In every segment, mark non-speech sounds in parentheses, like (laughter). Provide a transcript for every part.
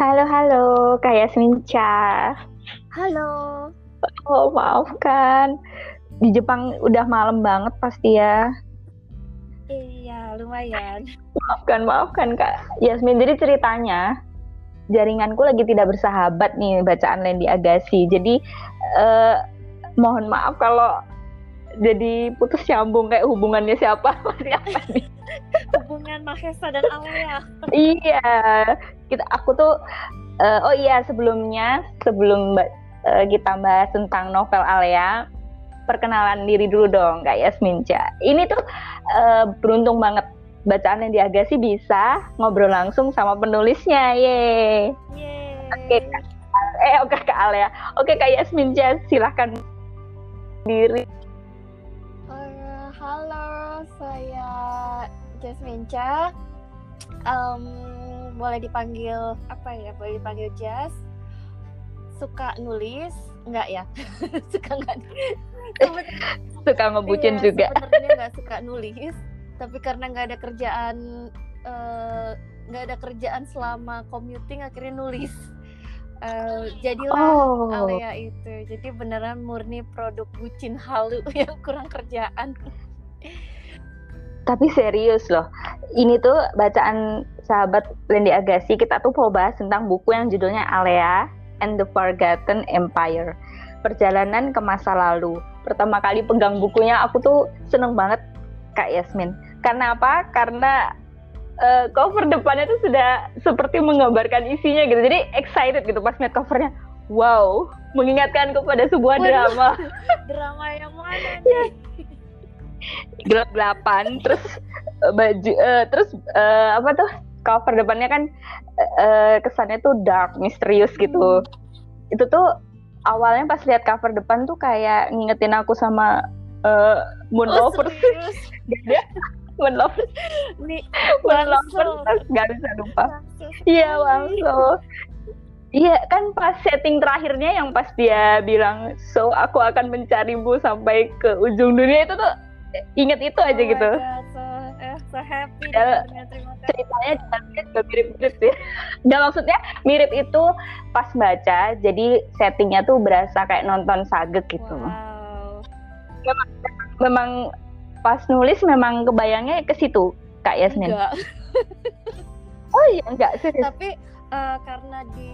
Halo, halo, Kak Yasmin Cha. Halo. Oh, maafkan. Di Jepang udah malam banget pasti ya. Iya, lumayan. Maafkan, maafkan Kak Yasmin. Jadi ceritanya, jaringanku lagi tidak bersahabat nih bacaan Lendi Agassi. Jadi eh, mohon maaf kalau jadi putus nyambung kayak hubungannya siapa (laughs) siapa nih? Hubungan Mahesa dan Alea iya. Kita aku tuh uh, oh iya sebelumnya sebelum uh, kita bahas tentang novel Alea perkenalan diri dulu dong kak Yasmin Ca. Ini tuh uh, beruntung banget. Bacaan yang diagasi bisa ngobrol langsung sama penulisnya ye oke okay, eh oke okay, kak Alea oke okay, kak Yasmin Ca silahkan diri saya Jasmine Cha. Um, boleh dipanggil apa ya? Boleh dipanggil Jas. Suka nulis? Enggak ya? (laughs) suka enggak? (laughs) suka ngebucin iya, juga. Sebenarnya nggak suka nulis, tapi karena nggak ada kerjaan eh, nggak uh, ada kerjaan selama commuting akhirnya nulis. Uh, jadilah oh. Alea itu. Jadi beneran murni produk bucin halu (laughs) yang kurang kerjaan. Tapi serius loh, ini tuh bacaan sahabat Lendi Agassi kita tuh mau bahas tentang buku yang judulnya Alea and the Forgotten Empire. Perjalanan ke masa lalu. Pertama kali pegang bukunya aku tuh seneng banget Kak Yasmin. Karena apa? Karena uh, cover depannya tuh sudah seperti menggambarkan isinya gitu. Jadi excited gitu pas lihat covernya. Wow, mengingatkan kepada sebuah Waduh, drama. (laughs) drama yang mana nih? (laughs) gelap-gelapan terus uh, baju uh, terus uh, apa tuh cover depannya kan uh, kesannya tuh dark misterius gitu. Hmm. itu tuh awalnya pas lihat cover depan tuh kayak ngingetin aku sama uh, Moon oh, Lovers Moon Lovers nih Moon Lovers nggak bisa lupa. Iya langsung. Iya kan pas setting terakhirnya yang pas dia bilang so aku akan mencarimu sampai ke ujung dunia itu tuh inget itu aja oh gitu. God, so, eh, so happy ya. Ceritanya juga mirip-mirip sih. Dan maksudnya mirip itu pas baca, jadi settingnya tuh berasa kayak nonton sagek gitu. Wow. Memang, memang pas nulis memang kebayangnya ke situ, Kak Yasmin. Enggak. oh iya enggak sih. Tapi uh, karena di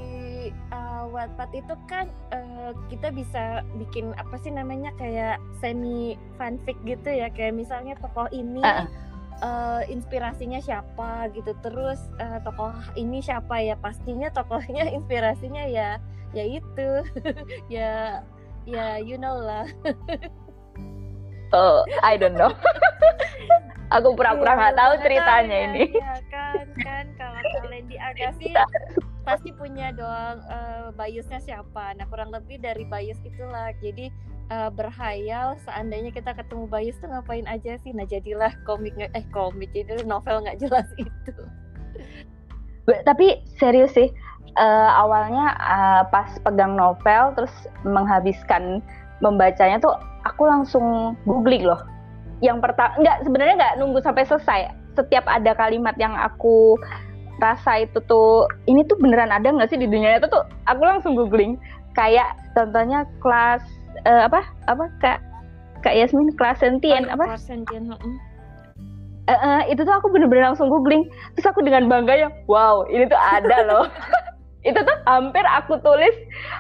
uh, Wattpad itu kan uh, kita bisa bikin apa sih namanya kayak semi fanfic gitu ya. Kayak misalnya tokoh ini uh. Uh, inspirasinya siapa gitu. Terus uh, tokoh ini siapa ya? Pastinya tokohnya (laughs) inspirasinya ya ya itu. (laughs) Ya ya you know lah. (laughs) Oh I don't know. Aku pura-pura iya, nggak -pura tahu ceritanya ini. ya kan kan. Kalau kalian di Agassi pasti punya dong uh, biasnya siapa. Nah kurang lebih dari bias itulah. Jadi uh, berhayal seandainya kita ketemu bias tuh ngapain aja sih. Nah jadilah komik eh komik jadi novel nggak jelas (laughs) itu. Tapi serius sih uh, awalnya uh, pas pegang novel terus menghabiskan membacanya tuh aku langsung googling loh. Yang pertama nggak sebenarnya nggak nunggu sampai selesai. Setiap ada kalimat yang aku rasa itu tuh ini tuh beneran ada nggak sih di dunia itu tuh? Aku langsung googling. Kayak contohnya kelas uh, apa? Apa? Kak kak Yasmin kelas sentien oh, apa? kelas sentien uh, uh, itu tuh aku bener-bener langsung googling. Terus aku dengan bangga ya wow ini tuh ada loh. (laughs) Itu tuh hampir aku tulis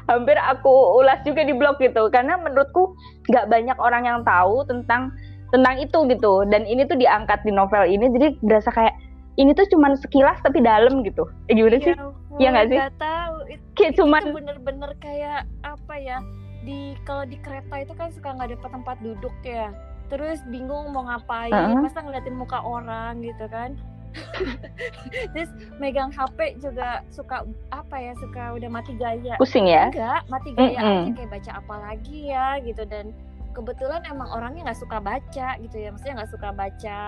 hampir aku ulas juga di blog gitu. Karena menurutku nggak banyak orang yang tahu tentang tentang itu gitu. Dan ini tuh diangkat di novel ini jadi berasa kayak ini tuh cuman sekilas tapi dalam gitu. Eh, gimana sih? Ya nggak sih? Gak tahu. It, (laughs) kayak cuman bener-bener kayak apa ya? Di kalau di kereta itu kan suka nggak dapat tempat duduk ya. Terus bingung mau ngapain, uh -huh. masa ngeliatin muka orang gitu kan. (laughs) Terus megang HP juga suka apa ya suka udah mati gaya. Pusing ya? Enggak, mati gaya mm -hmm. aja kayak baca apa lagi ya gitu dan kebetulan emang orangnya nggak suka baca gitu ya, maksudnya nggak suka baca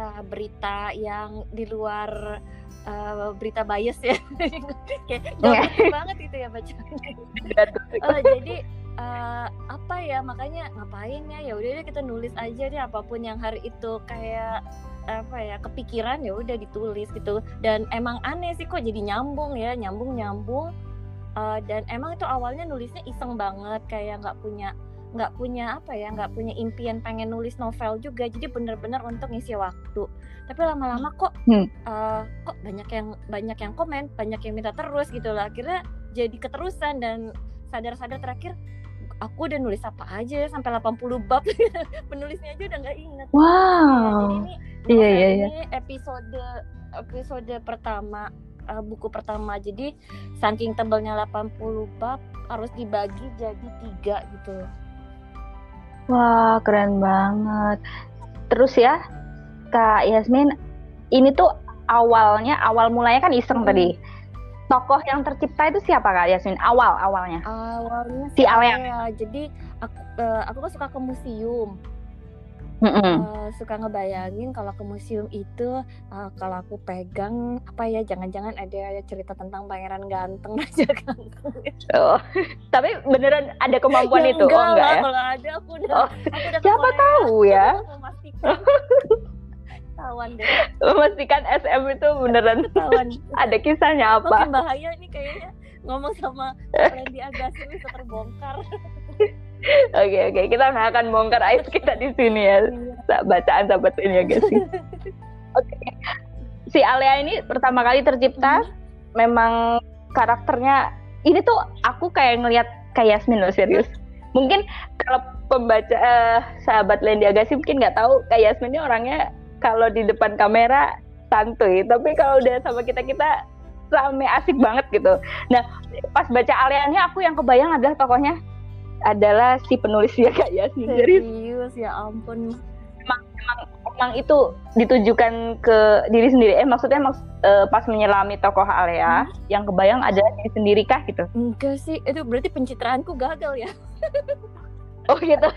uh, berita yang di luar uh, berita bias ya. (laughs) Kayak jauh banget itu ya bacanya uh, (laughs) jadi uh, apa ya makanya ngapain ya? Ya udah kita nulis aja deh apa pun yang hari itu kayak apa ya kepikiran ya udah ditulis gitu. Dan emang aneh sih kok jadi nyambung ya nyambung nyambung uh, dan emang itu awalnya nulisnya iseng banget kayak nggak punya nggak punya apa ya nggak punya impian pengen nulis novel juga jadi bener-bener untuk ngisi waktu. Tapi lama-lama kok hmm. uh, kok banyak yang banyak yang komen banyak yang minta terus gitu lah akhirnya jadi keterusan dan sadar-sadar terakhir aku udah nulis apa aja ya sampai 80 bab. (laughs) Penulisnya aja udah nggak inget. Wow nah, jadi ini iya, iya, iya. ini episode episode pertama uh, buku pertama. Jadi saking tebelnya 80 bab harus dibagi jadi tiga gitu Wah, keren banget. Terus ya, Kak Yasmin, ini tuh awalnya, awal mulanya kan iseng hmm. tadi. Tokoh yang tercipta itu siapa Kak Yasmin? Awal, awalnya. Awalnya si Alea. Jadi aku, uh, aku kan suka ke museum mm -hmm. uh, suka ngebayangin kalau ke museum itu uh, kalau aku pegang apa ya jangan-jangan ada cerita tentang pangeran ganteng (laughs) aja ganteng oh tapi beneran ada kemampuan ya, itu? Enggak oh enggak lah, ya? kalau ada aku udah, oh. aku udah siapa tahu ya? tawan (laughs) deh. Memastikan SM itu beneran (laughs) ada kisahnya apa? Mungkin bahaya ini kayaknya. Ngomong sama Randy Agassi bisa terbongkar Oke oke kita nggak akan bongkar aib kita di sini ya bacaan sahabat ini ya guys. Oke si Alea ini pertama kali tercipta hmm. memang karakternya ini tuh aku kayak ngelihat kayak Yasmin loh serius. Mungkin kalau pembaca uh, sahabat Lendi Agassi mungkin nggak tahu kayak Yasmin ini orangnya kalau di depan kamera santuy tapi kalau udah sama kita kita rame asik banget gitu. Nah pas baca Aleanya aku yang kebayang adalah tokohnya adalah si penulisnya Kak Yasmin. Serius ya ampun. Emang, emang, emang itu ditujukan ke diri sendiri. Eh maksudnya maks uh, pas menyelami tokoh Alea hmm? yang kebayang adalah diri sendiri kah gitu? Enggak sih, itu berarti pencitraanku gagal ya. (laughs) oh gitu.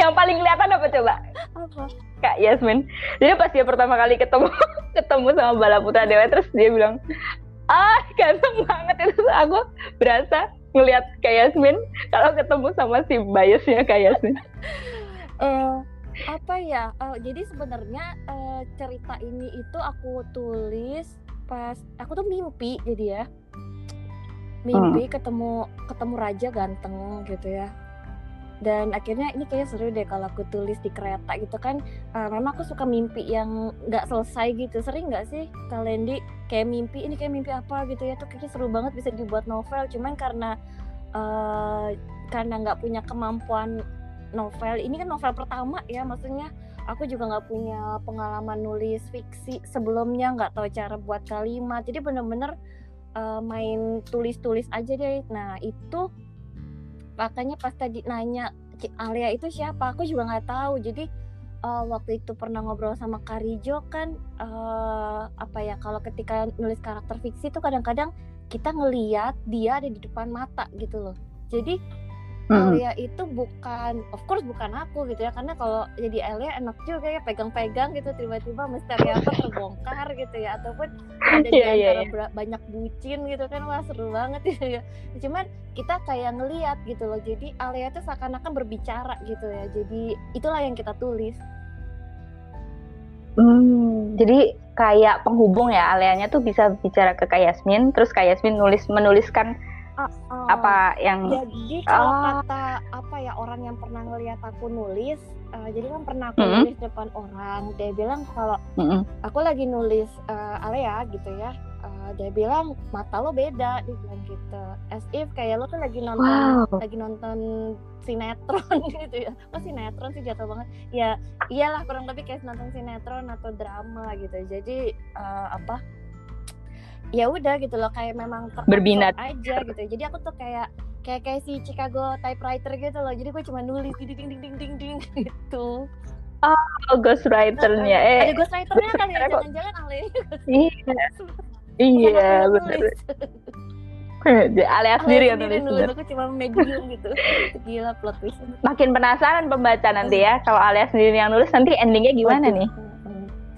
yang paling kelihatan apa coba? Apa? Kak Yasmin. Jadi pas dia pertama kali ketemu (laughs) ketemu sama Bala Putra Dewa terus dia bilang, ah ganteng banget itu aku berasa ngelihat kayak Yasmin kalau ketemu sama si biasnya kayak Yasmin? Uh, apa ya? Uh, jadi sebenarnya uh, cerita ini itu aku tulis pas aku tuh mimpi jadi ya mimpi hmm. ketemu ketemu raja ganteng gitu ya dan akhirnya ini kayak seru deh kalau aku tulis di kereta gitu kan. Uh, memang aku suka mimpi yang nggak selesai gitu. Sering nggak sih kalian di kayak mimpi ini kayak mimpi apa? gitu ya. Tuh kayaknya seru banget bisa dibuat novel. Cuman karena uh, karena nggak punya kemampuan novel ini kan novel pertama ya. Maksudnya aku juga nggak punya pengalaman nulis fiksi sebelumnya nggak tahu cara buat kalimat. Jadi bener-bener uh, main tulis-tulis aja deh. Nah itu makanya pas tadi nanya Alia itu siapa aku juga nggak tahu. Jadi uh, waktu itu pernah ngobrol sama Karijo kan uh, apa ya kalau ketika nulis karakter fiksi itu kadang-kadang kita ngeliat dia ada di depan mata gitu loh. Jadi hmm. Alia itu bukan of course bukan aku gitu ya karena kalau jadi Alia enak juga ya pegang-pegang gitu tiba-tiba misteri apa terbongkar gitu ya ataupun ada yeah, di yeah, yeah. banyak bucin gitu kan wah seru banget (laughs) ya cuman kita kayak ngeliat gitu loh jadi Alia itu seakan-akan berbicara gitu ya jadi itulah yang kita tulis Hmm, jadi kayak penghubung ya Aleanya tuh bisa bicara ke Kak Yasmin, terus Kak Yasmin nulis menuliskan uh, uh, apa yang jadi kalau uh, kata apa ya orang yang pernah ngeliat aku nulis uh, jadi kan pernah aku mm -hmm. nulis depan orang dia bilang kalau mm -hmm. aku lagi nulis uh, Alea gitu ya uh, dia bilang mata lo beda dia bilang gitu as if kayak lo tuh lagi nonton wow. lagi nonton sinetron (laughs) gitu ya oh sinetron sih jatuh banget ya iyalah kurang lebih kayak nonton sinetron atau drama gitu jadi uh, apa ya udah gitu loh kayak memang berbinat aja gitu. Jadi aku tuh kayak kayak kayak si Chicago typewriter gitu loh. Jadi gue cuma nulis ding ding ding ding ding ding (laughs) gitu. Oh ghostwriternya. Eh ada ghostwriternya kan ya jangan-jangan Ale iya. (laughs) Iya benar alias sendiri yang nulis. dulu, aku cuma medium gitu. Gila plot twist. Makin penasaran pembaca nanti ya kalau alias sendiri yang nulis nanti endingnya gimana nih?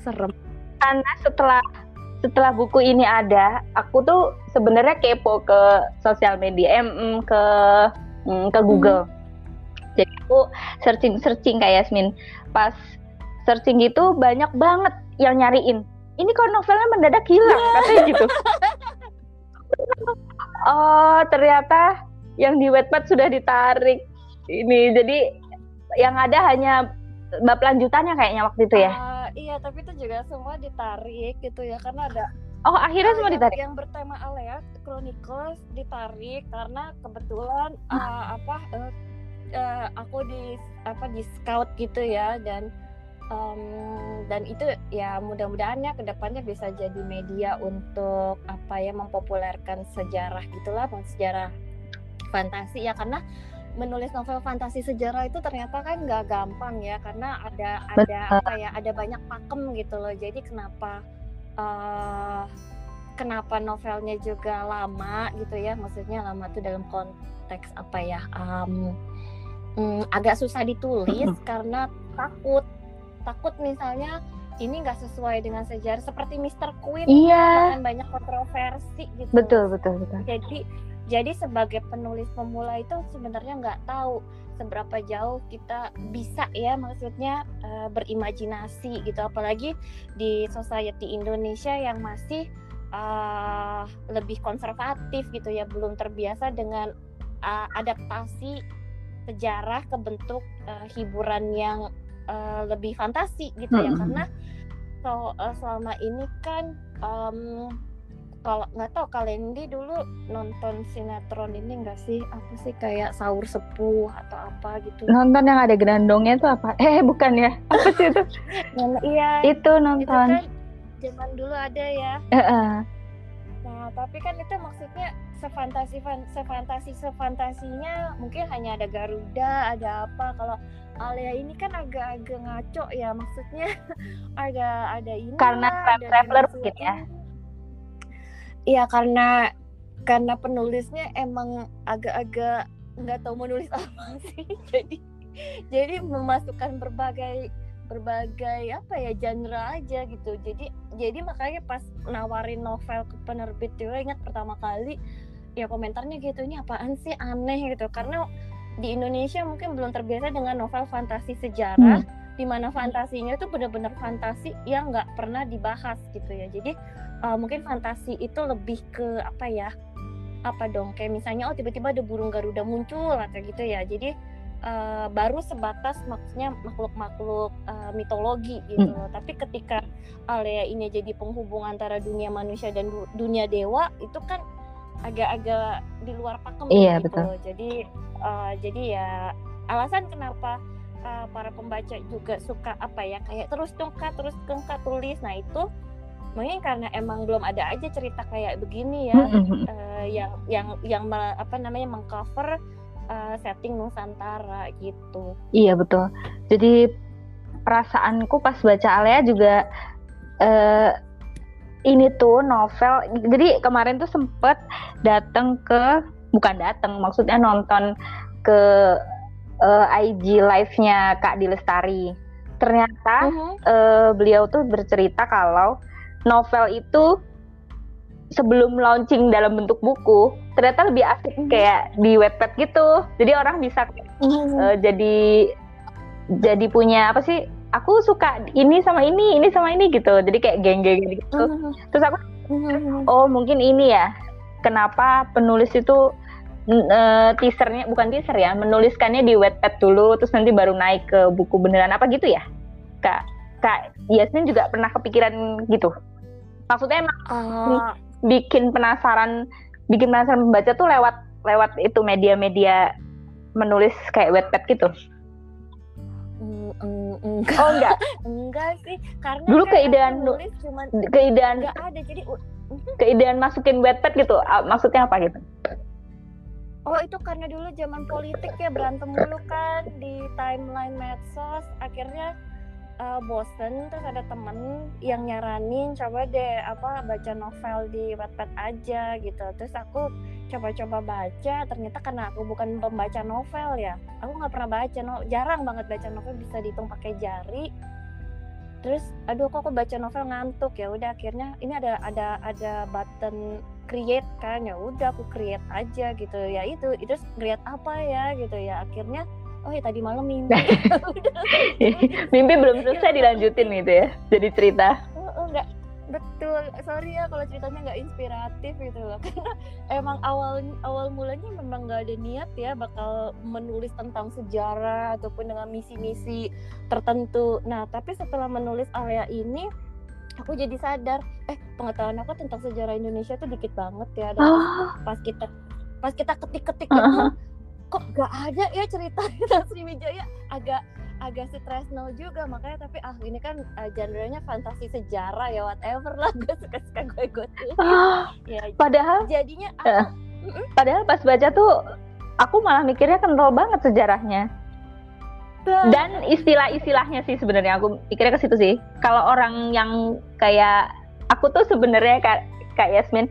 Serem. Karena setelah setelah buku ini ada, aku tuh sebenarnya kepo ke sosial media, em, ke mm, ke Google. Hmm. Jadi aku searching searching kayak Yasmin. Pas searching gitu banyak banget yang nyariin ini kok novelnya mendadak hilang katanya gitu (laughs) oh ternyata yang di Wattpad sudah ditarik ini jadi yang ada hanya bab lanjutannya kayaknya waktu itu ya uh, iya tapi itu juga semua ditarik gitu ya karena ada Oh akhirnya semua ditarik. Yang bertema Alea Chronicles ditarik karena kebetulan uh, apa uh, uh, aku di apa di scout gitu ya dan um, dan itu ya mudah-mudahan ya ke depannya bisa jadi media untuk apa ya mempopulerkan sejarah gitulah sejarah fantasi ya karena menulis novel fantasi sejarah itu ternyata kan nggak gampang ya karena ada ada apa ya ada banyak pakem gitu loh. Jadi kenapa uh, kenapa novelnya juga lama gitu ya? Maksudnya lama tuh dalam konteks apa ya um, um, agak susah ditulis karena takut takut misalnya ini nggak sesuai dengan sejarah seperti Mr. Queen iya. kan banyak kontroversi gitu. Betul betul betul. Jadi jadi sebagai penulis pemula itu sebenarnya nggak tahu seberapa jauh kita bisa ya maksudnya uh, berimajinasi gitu. Apalagi di society Indonesia yang masih uh, lebih konservatif gitu ya belum terbiasa dengan uh, adaptasi sejarah ke bentuk uh, hiburan yang uh, lebih fantasi gitu ya. Karena so, uh, selama ini kan um, kalau nggak tahu kalian di dulu nonton sinetron ini enggak sih? Apa sih kayak sahur sepuh atau apa gitu? Nonton yang ada gerandongnya itu apa? (laughs) Eh bukan ya. Apa sih itu? Iya. Itu nonton. Itu kan zaman dulu ada ya. Uh -uh. nah tapi kan itu maksudnya sefantasi sefantasi sefantasinya mungkin hanya ada Garuda ada apa. Kalau Alia ini kan agak-agak ngaco ya maksudnya. (laughs) Ada ada ini karena traveler mungkin ya Iya karena karena penulisnya emang agak-agak nggak tahu menulis apa (laughs) sih. Jadi jadi memasukkan berbagai berbagai apa ya genre aja gitu. Jadi jadi makanya pas nawarin novel ke penerbit juga ingat pertama kali ya komentarnya gitu ini apaan sih aneh gitu. Karena di Indonesia mungkin belum terbiasa dengan novel fantasi sejarah hmm. di mana fantasinya itu benar-benar fantasi yang nggak pernah dibahas gitu ya. Jadi uh, mungkin fantasi itu lebih ke apa ya? Apa dong? Kayak misalnya oh tiba-tiba ada burung garuda muncul atau gitu ya. Jadi uh, baru sebatas maksudnya makhluk-makhluk uh, mitologi gitu. Hmm. tapi ketika Alea ini jadi penghubung antara dunia manusia dan du dunia dewa itu kan agak-agak di luar pakem iya, gitu. betul. jadi uh, jadi ya alasan kenapa uh, para pembaca juga suka apa ya kayak terus dong kak terus dong kak tulis. Nah itu mungkin karena emang belum ada aja cerita kayak begini ya uh, yang yang yang apa namanya mengcover uh, setting Nusantara gitu iya betul jadi perasaanku pas baca Alea juga uh, ini tuh novel jadi kemarin tuh sempet datang ke bukan datang maksudnya nonton ke uh, IG live-nya Kak Dilestari. Ternyata uh -huh. uh, beliau tuh bercerita kalau novel itu sebelum launching dalam bentuk buku ternyata lebih asik -huh. kayak di webpad gitu. Jadi orang bisa uh jadi jadi punya apa sih? Aku suka ini sama ini, ini sama ini gitu. Jadi kayak geng-geng gitu. -huh. Terus aku oh mungkin ini ya. Kenapa penulis itu uh, teasernya bukan teaser ya menuliskannya di Wattpad dulu terus nanti baru naik ke buku beneran apa gitu ya kak kak Yasmin juga pernah kepikiran gitu maksudnya emang uh. bikin penasaran bikin penasaran membaca tuh lewat lewat itu media-media menulis kayak Wattpad gitu mm, mm, enggak. Oh enggak. (laughs) enggak sih, karena dulu keidean cuman keidean enggak ada jadi keidean masukin Wattpad gitu. Maksudnya apa gitu? Oh itu karena dulu zaman politik ya berantem dulu kan di timeline medsos akhirnya uh, bosen terus ada temen yang nyaranin coba deh apa baca novel di Wattpad aja gitu. Terus aku coba-coba baca ternyata karena aku bukan pembaca novel ya aku nggak pernah baca no jarang banget baca novel bisa dihitung pakai jari. Terus aduh kok aku baca novel ngantuk? Ya udah akhirnya ini ada ada ada button create kan ya udah aku create aja gitu. Ya itu itu create apa ya gitu ya akhirnya oh ya tadi malam mimpi. (laughs) Mimpi belum selesai dilanjutin gitu ya jadi cerita. Enggak betul. Sorry ya kalau ceritanya nggak inspiratif gitu loh. (laughs) Karena emang awal awal mulanya memang nggak ada niat ya bakal menulis tentang sejarah ataupun dengan misi-misi tertentu. Nah tapi setelah menulis area ini aku jadi sadar eh pengetahuan aku tentang sejarah Indonesia tuh dikit banget ya dan oh. pas kita pas kita ketik-ketik uh -huh. Kok gak ada ya cerita (laughs) tentang Sriwijaya agak agak stresno juga makanya tapi ah ini kan uh, genrenya fantasi sejarah ya whatever lah gue suka suka gue gue ya padahal jadinya uh, padahal pas baca tuh aku malah mikirnya kental banget sejarahnya. Dan istilah-istilahnya sih sebenarnya aku pikirnya ke situ sih. Kalau orang yang kayak aku tuh sebenarnya kayak kayak Yasmin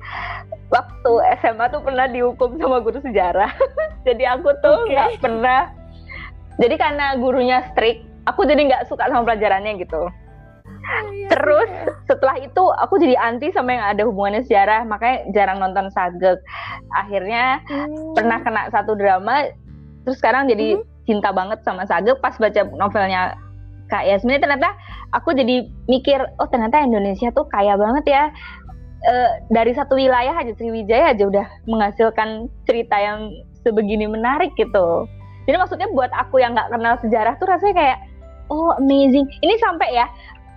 waktu SMA tuh pernah dihukum sama guru sejarah. (laughs) Jadi aku tuh nggak okay. pernah. Jadi karena gurunya strict aku jadi nggak suka sama pelajarannya gitu. Oh, iya Terus setelah itu aku jadi anti sama yang ada hubungannya sejarah, makanya jarang nonton sagek. Akhirnya hmm. pernah kena satu drama, terus sekarang jadi hmm? cinta banget sama Sage pas baca novelnya Kak Yasmin ternyata aku jadi mikir oh ternyata Indonesia tuh kaya banget ya e, dari satu wilayah aja Sriwijaya aja udah menghasilkan cerita yang sebegini menarik gitu. Jadi maksudnya buat aku yang nggak kenal sejarah tuh rasanya kayak oh amazing. Ini sampai ya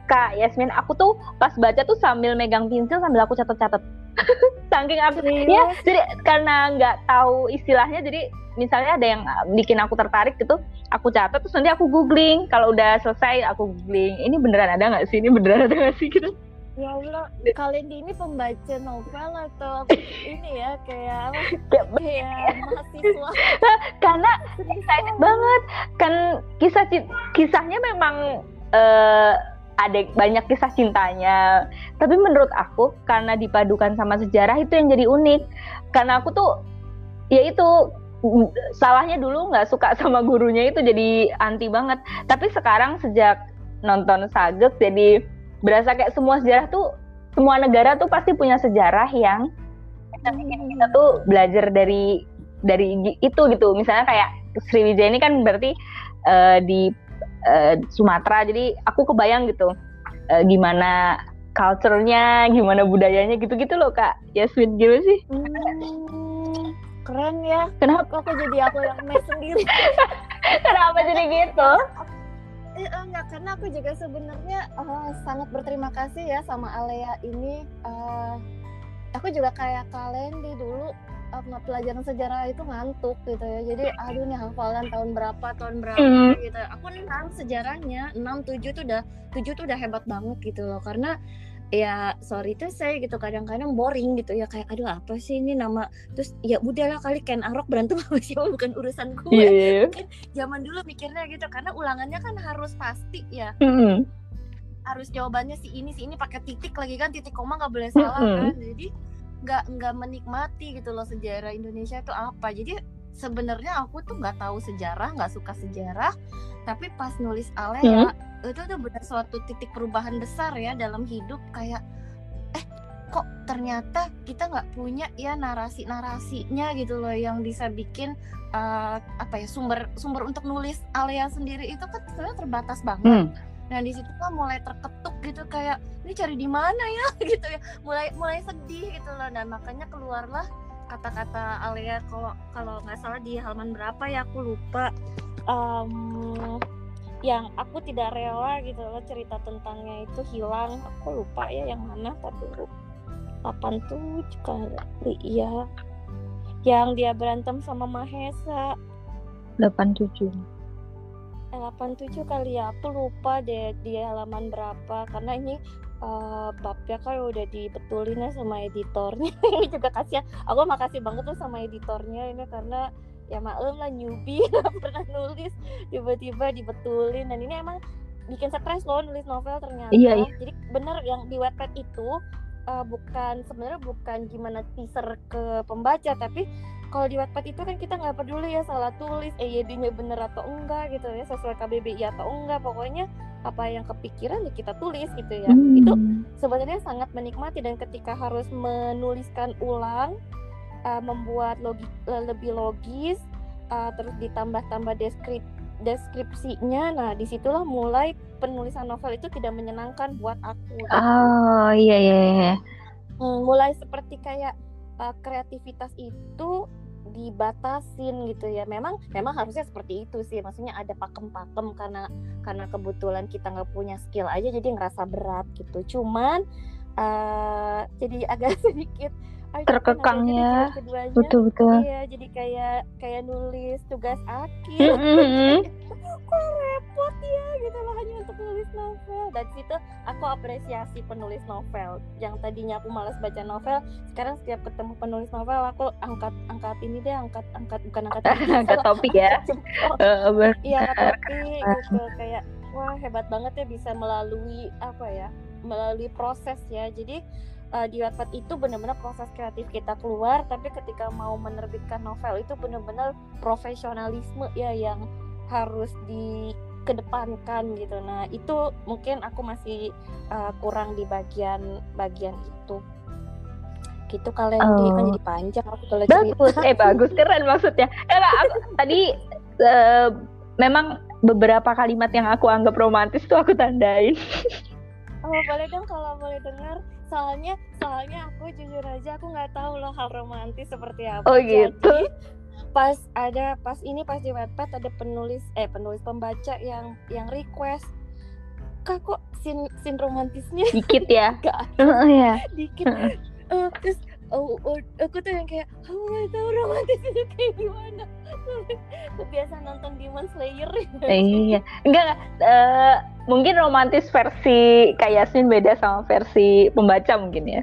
Kak Yasmin aku tuh pas baca tuh sambil megang pensil sambil aku catat-catat (laughs) saking aku ya jadi karena nggak tahu istilahnya jadi misalnya ada yang bikin aku tertarik gitu aku catat terus nanti aku googling. Kalau udah selesai aku googling. Ini beneran ada nggak sih? Ini beneran ada nggak sih? Gitu ya Allah kalian ini pembaca novel atau ini ya kayak kayak mahasiswa. (laughs) Karena excited banget. Kan kisah kisahnya memang uh, ada banyak kisah cintanya. Tapi menurut aku karena dipadukan sama sejarah itu yang jadi unik. Karena aku tuh ya itu salahnya dulu nggak suka sama gurunya itu jadi anti banget. Tapi sekarang sejak nonton Sagek jadi berasa kayak semua sejarah tuh semua negara tuh pasti punya sejarah yang kita bikin kita tuh belajar dari dari itu gitu. Misalnya kayak Sriwijaya ini kan berarti uh, di uh, Sumatera. Jadi aku kebayang gitu uh, gimana culture-nya gimana budayanya gitu-gitu loh kak. Yasmin gimana sih? Hmm keren ya. Kenapa? Aku jadi aku yang mes sendiri? (laughs) Kenapa jadi gitu Eh, enggak karena aku juga sebenarnya uh, sangat berterima kasih ya sama Alea ini. Uh, aku juga kayak kalian di dulu uh, pelajaran sejarah itu ngantuk gitu ya. Jadi aduh nih hafalan tahun berapa tahun berapa mm. gitu. Aku enam sejarahnya enam tujuh tuh udah tujuh tuh udah hebat banget gitu loh. Karena ya sorry tuh saya gitu kadang-kadang boring gitu ya kayak aduh apa sih ini nama terus ya udahlah kali Ken Arok berantem sama siapa bukan urusan gue yeah. Mungkin zaman dulu mikirnya gitu karena ulangannya kan harus pasti ya mm -hmm. harus jawabannya si ini si ini pakai titik lagi kan titik koma nggak boleh salah mm -hmm. kan jadi nggak nggak menikmati gitu loh sejarah Indonesia itu apa jadi sebenarnya aku tuh nggak tahu sejarah nggak suka sejarah tapi pas nulis Alea hmm? itu tuh benar suatu titik perubahan besar ya dalam hidup kayak eh kok ternyata kita nggak punya ya narasi narasinya gitu loh yang bisa bikin uh, apa ya sumber sumber untuk nulis Alia sendiri itu kan sebenarnya terbatas banget. Hmm. Nah di situ kan mulai terketuk gitu kayak ini cari di mana ya? (laughs) Gitu ya. Mulai mulai sedih gitu loh. Dan makanya keluarlah kata-kata Alia kalau kalau nggak salah di halaman berapa ya aku lupa. Um, yang aku tidak rela gitu loh cerita tentangnya itu hilang. Aku lupa ya yang mana tapi delapan tuh? Kali iya. Yang dia berantem sama Mahesa. Delapan tujuh. Eh, delapan tujuh kali ya aku lupa deh di halaman berapa. Karena ini uh, babnya kan udah dibetulin ya sama editornya. (laughs) Ini juga kasihan. Aku makasih banget tuh sama editornya ini karena ya maklum lah newbie (laughs) pernah nulis. Tiba-tiba dibetulin. Dan ini emang bikin stres loh nulis novel ternyata. Iya, iya. jadi bener yang di webpad itu uh, bukan sebenarnya bukan gimana teaser ke pembaca tapi kalau di Wattpad itu kan kita nggak peduli ya salah tulis EYD-nya bener atau enggak gitu ya sesuai KBBI atau enggak pokoknya apa yang kepikiran ya kita tulis gitu ya hmm. itu sebenarnya sangat menikmati dan ketika harus menuliskan ulang uh, membuat logi, uh, lebih logis uh, terus ditambah-tambah deskrip deskripsinya nah di situlah mulai penulisan novel itu tidak menyenangkan buat aku gitu. oh iya iya, iya. Hmm, mulai seperti kayak uh, kreativitas itu dibatasin gitu ya memang memang harusnya seperti itu sih maksudnya ada pakem-pakem karena karena kebetulan kita nggak punya skill aja jadi ngerasa berat gitu cuman uh, jadi agak (laughs) sedikit terkekang ya betul betul. Iya jadi kayak kayak nulis tugas akhir. Mm-hmm. (laughs) kok repot ya gitu loh hanya untuk nulis novel. Dan situ aku apresiasi penulis novel. Yang tadinya aku malas baca novel sekarang setiap ketemu penulis novel aku angkat angkat ini deh angkat angkat bukan angkat (laughs) (laughs) angkat topik ya. Iya angkat topik gitu. Kayak wah hebat banget ya bisa melalui apa ya melalui proses ya. Jadi uh, di Wattpad itu benar-benar proses kreatif kita keluar tapi ketika mau menerbitkan novel itu benar-benar profesionalisme ya yang harus dikedepankan gitu. Nah itu mungkin aku masih uh, kurang di bagian bagian itu. Gitu kalian oh. kan jadi panjang aku kalau bagus. Cerita. eh bagus. Keren maksudnya. Eh, aku, (laughs) tadi uh, memang beberapa kalimat yang aku anggap romantis tuh aku tandain. Oh boleh dong kalau boleh dengar soalnya soalnya aku jujur aja aku nggak tahu loh hal romantis seperti apa. Oh gitu? Jadi, pas ada pas ini pas di Wattpad ada penulis eh penulis pembaca yang yang request kak kok sin sin romantisnya? Dikit ya? (laughs) Gak oh, ya dikit. Uh, (laughs) terus oh, oh, aku tuh yang kayak aku nggak tahu romantis itu kayak gimana. (laughs) Biasa nonton Demon Slayer. Iya. Enggak uh, mungkin romantis versi kayak Yasmin beda sama versi pembaca mungkin ya.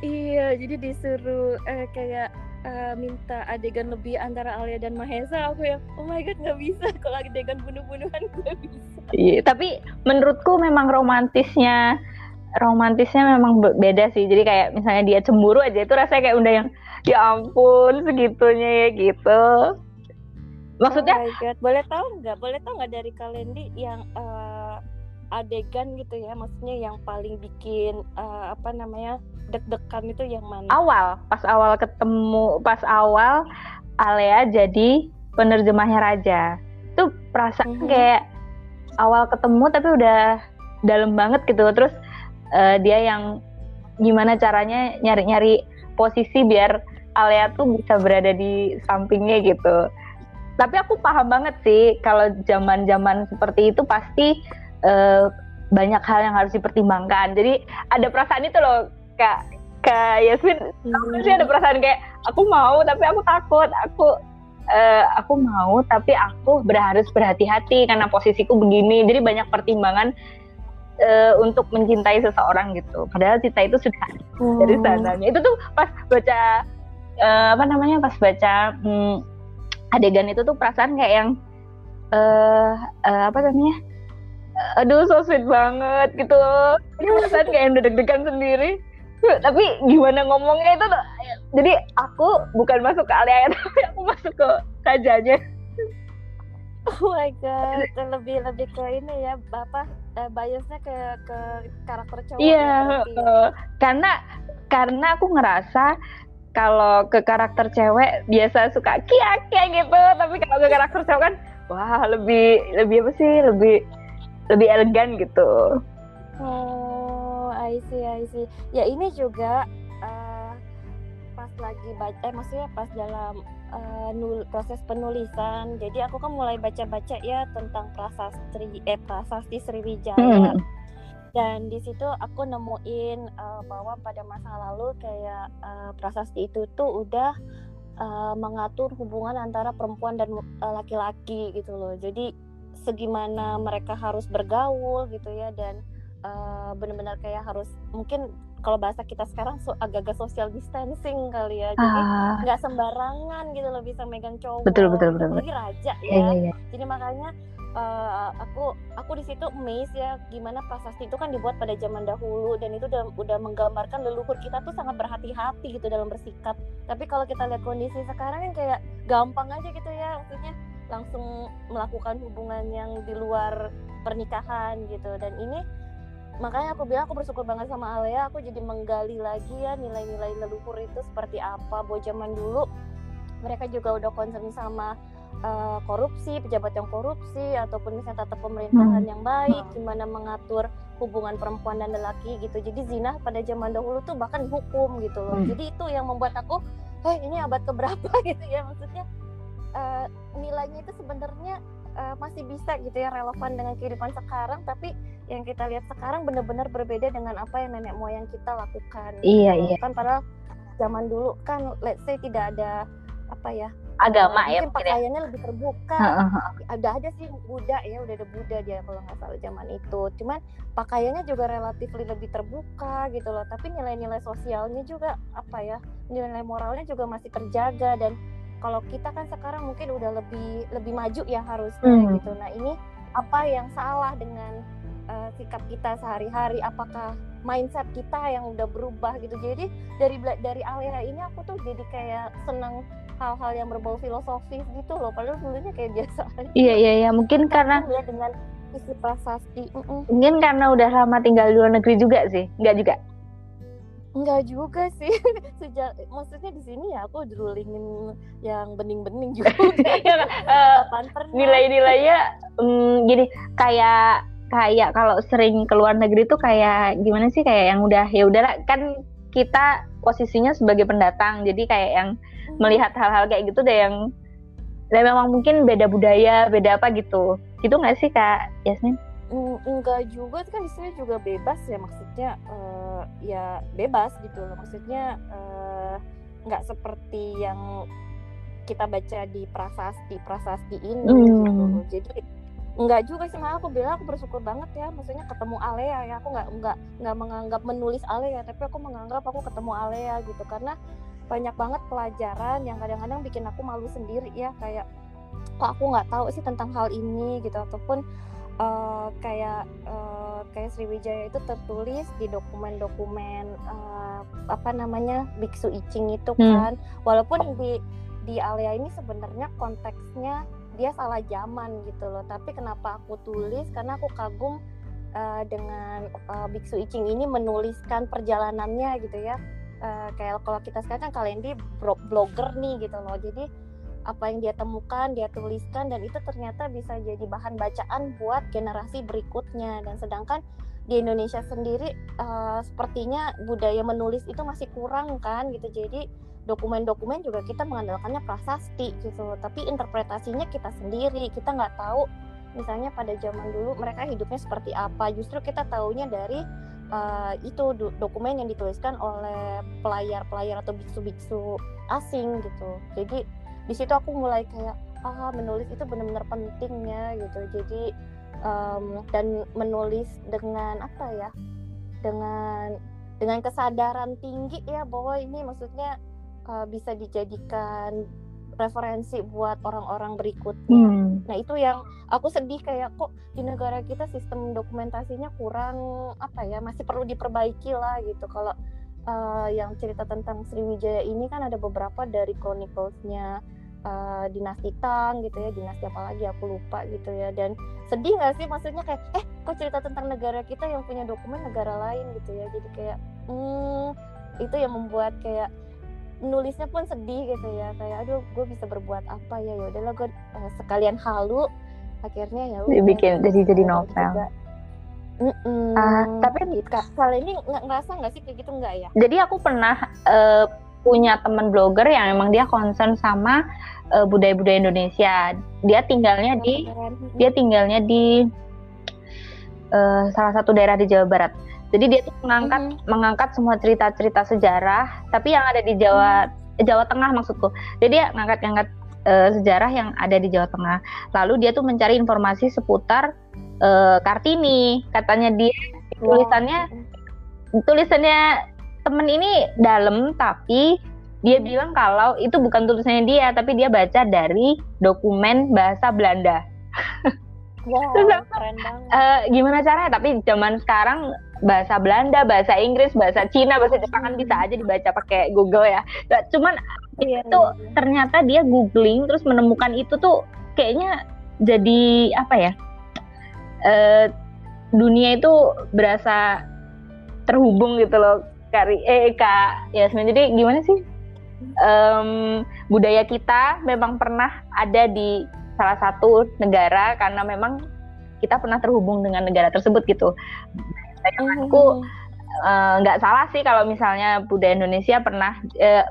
Iya jadi disuruh uh, kayak uh, minta adegan lebih antara Alia dan Mahesa. Aku yang oh my god nggak bisa. (laughs) Kalau adegan bunuh-bunuhan nggak bisa. Iya tapi menurutku memang romantisnya romantisnya memang beda sih. Jadi kayak misalnya dia cemburu aja itu rasanya kayak udah yang ya ampun segitunya ya gitu maksudnya oh my God. boleh tahu nggak boleh tahu nggak dari Kalendi yang uh, adegan gitu ya maksudnya yang paling bikin uh, apa namanya deg-degan itu yang mana awal pas awal ketemu pas awal Alea jadi penerjemahnya Raja itu perasaan mm -hmm. kayak awal ketemu tapi udah dalam banget gitu terus uh, dia yang gimana caranya nyari-nyari posisi biar Alea tuh bisa berada di sampingnya gitu. Tapi aku paham banget sih kalau zaman-zaman seperti itu pasti uh, banyak hal yang harus dipertimbangkan. Jadi ada perasaan itu loh, kak kak Yasmin, hmm. sih ada perasaan kayak aku mau tapi aku takut, aku uh, aku mau tapi aku harus berhati-hati karena posisiku begini. Jadi banyak pertimbangan uh, untuk mencintai seseorang gitu. Padahal cinta itu sudah hmm. dari sananya. Itu tuh pas baca uh, apa namanya pas baca um, adegan itu tuh perasaan kayak yang uh, uh, apa namanya? Aduh so sweet banget gitu. Ini perasaan kayak yang deg-degan sendiri. Tapi gimana ngomongnya itu tuh. Jadi aku bukan masuk ke Alia tapi (laughs) aku masuk ke rajanya. Oh my god, lebih lebih ke ini ya, bapak uh, biasnya ke ke karakter cowok. Iya, ya, uh, karena karena aku ngerasa kalau ke karakter cewek biasa suka kia kia gitu, tapi kalau ke karakter cowok kan wah lebih lebih apa sih lebih lebih elegan gitu. Oh, I see, I see. Ya ini juga uh, pas lagi baca, eh maksudnya pas dalam uh, nul proses penulisan. Jadi aku kan mulai baca-baca ya tentang prasasti eh prasasti Sriwijaya. Hmm. Dan di situ aku nemuin uh, bahwa pada masa lalu kayak uh, prasasti itu tuh udah uh, mengatur hubungan antara perempuan dan laki-laki uh, gitu loh. Jadi segimana mereka harus bergaul gitu ya dan uh, benar-benar kayak harus mungkin kalau bahasa kita sekarang so, agak-agak social distancing kali ya jadi ah. nggak ah. sembarangan gitu loh bisa megang cowok betul betul betul lagi raja ya yeah, yeah, yeah. jadi makanya uh, aku aku di situ amazed ya gimana prasasti itu kan dibuat pada zaman dahulu dan itu udah udah menggambarkan leluhur kita tuh sangat berhati-hati gitu dalam bersikap. Tapi kalau kita lihat kondisi sekarang kan kayak gampang aja gitu ya maksudnya langsung melakukan hubungan yang di luar pernikahan gitu. Dan ini makanya aku bilang aku bersyukur banget sama Alea aku jadi menggali lagi ya nilai-nilai leluhur itu seperti apa. Bahwa zaman dulu mereka juga udah concern sama uh, korupsi, pejabat yang korupsi ataupun misalnya tata pemerintahan hmm. yang baik, gimana mengatur hubungan perempuan dan lelaki gitu. Jadi zina pada zaman dahulu tuh bahkan dihukum gitu loh. Hmm. Jadi itu yang membuat aku, eh ini abad keberapa (laughs) gitu ya maksudnya uh, nilainya itu sebenarnya uh, masih bisa gitu ya relevan dengan kehidupan sekarang tapi yang kita lihat sekarang benar-benar berbeda dengan apa yang nenek moyang kita lakukan iya gitu. iya kan padahal zaman dulu kan let's say tidak ada apa ya agama uh, ya mungkin pakaiannya lebih terbuka. Ada ada sih Buddha ya udah ada Buddha dia kalau nggak salah zaman itu. Cuman pakaiannya juga relatif lebih terbuka gitu loh. Tapi nilai-nilai sosialnya juga apa ya nilai moralnya juga masih terjaga. Dan kalau kita kan sekarang mungkin udah lebih lebih maju ya harusnya hmm. gitu. Nah ini apa yang salah dengan uh, sikap kita sehari-hari? Apakah mindset kita yang udah berubah gitu. Jadi dari dari Alia ini aku tuh jadi kayak senang hal-hal yang berbau filosofis gitu loh. Padahal dulunya kayak biasa iya iya iya. Mungkin karena ya dengan isi prasasti mm -mm. mungkin karena udah lama tinggal di luar negeri juga sih. Nggak juga? Enggak juga sih. (laughs) Sejak maksudnya di sini ya aku drulingin yang bening-bening juga. (laughs) uh, Nilai-nilainya um, gini. Kayak kayak kalau sering keluar negeri tuh kayak gimana sih kayak yang udah ya udahlah kan kita posisinya sebagai pendatang jadi kayak yang hmm. melihat hal-hal kayak gitu deh yang dan memang mungkin beda budaya beda apa gitu gitu nggak sih kak Yasmin? enggak juga kan di sini juga bebas ya maksudnya uh, ya bebas gitu loh maksudnya uh, nggak seperti yang kita baca di prasasti prasasti ini mm. gitu jadi enggak juga sih malah aku bilang aku bersyukur banget ya maksudnya ketemu Alea ya. Aku nggak nggak nggak menganggap menulis Alea tapi aku menganggap aku ketemu Alea gitu. Karena banyak banget pelajaran yang kadang-kadang bikin aku malu sendiri ya. Kayak kok aku nggak tahu sih tentang hal ini gitu. Ataupun uh, kayak uh, kayak Sriwijaya itu tertulis di dokumen-dokumen uh, apa namanya biksu icing itu hmm. kan. Walaupun di di Alia ini sebenarnya konteksnya dia salah zaman gitu loh. Tapi kenapa aku tulis? Karena aku kagum uh, dengan uh, biksu icing ini menuliskan perjalanannya gitu ya. Uh, kayak kalau kita sekarang kan kalian di blogger nih gitu loh. Jadi apa yang dia temukan dia tuliskan dan itu ternyata bisa jadi bahan bacaan buat generasi berikutnya. Dan sedangkan di Indonesia sendiri uh, sepertinya budaya menulis itu masih kurang kan gitu. Jadi dokumen-dokumen juga kita mengandalkannya prasasti gitu. Tapi interpretasinya kita sendiri kita nggak tahu misalnya pada zaman dulu mereka hidupnya seperti apa. Justru kita tahunya dari uh, itu dokumen yang dituliskan oleh pelayar-pelayar atau biksu-biksu asing gitu. Jadi di situ aku mulai kayak ah menulis itu benar-benar pentingnya gitu. Jadi um, dan menulis dengan apa ya? Dengan dengan kesadaran tinggi ya bahwa ini maksudnya uh, bisa dijadikan referensi buat orang-orang berikutnya. Hmm. Nah itu yang aku sedih kayak kok di negara kita sistem dokumentasinya kurang apa ya masih perlu diperbaiki lah gitu. Kalau uh, yang cerita tentang Sriwijaya ini kan ada beberapa dari chroniclesnya uh, dinasti Tang gitu ya dinasti apa lagi aku lupa gitu ya dan sedih nggak sih maksudnya kayak eh kok cerita tentang negara kita yang punya dokumen negara lain gitu ya jadi kayak hmm, itu yang membuat kayak nulisnya pun sedih gitu ya kayak aduh gue bisa berbuat apa ya ya udahlah gue uh, sekalian halu akhirnya ya udah bikin jadi jadi novel Mm -mm. Uh, tapi kali ini ngerasa nggak sih kayak gitu nggak ya? Jadi aku pernah uh, punya teman blogger yang emang dia concern sama uh, budaya-budaya Indonesia. Dia tinggalnya di dia tinggalnya di uh, salah satu daerah di Jawa Barat. Jadi dia tuh mengangkat mm -hmm. mengangkat semua cerita-cerita sejarah, tapi yang ada di Jawa mm. Jawa Tengah maksudku. Jadi dia ngangkat-ngangkat uh, sejarah yang ada di Jawa Tengah. Lalu dia tuh mencari informasi seputar uh, Kartini. Katanya dia tulisannya tulisannya temen ini dalam tapi dia bilang kalau itu bukan tulisannya dia tapi dia baca dari dokumen bahasa Belanda. Wow, (laughs) Terus, keren banget. Uh, gimana caranya? Tapi zaman sekarang bahasa Belanda, bahasa Inggris, bahasa Cina, bahasa Jepang kan bisa aja dibaca pakai Google ya. Nah, cuman iya, itu iya. ternyata dia googling terus menemukan itu tuh kayaknya jadi apa ya? Uh, dunia itu berasa terhubung gitu loh Kari eh Kak Yasmin jadi gimana sih um, budaya kita memang pernah ada di salah satu negara karena memang kita pernah terhubung dengan negara tersebut gitu. Mm-hmm. Aku eh, nggak uh, salah sih kalau misalnya budaya Indonesia pernah uh,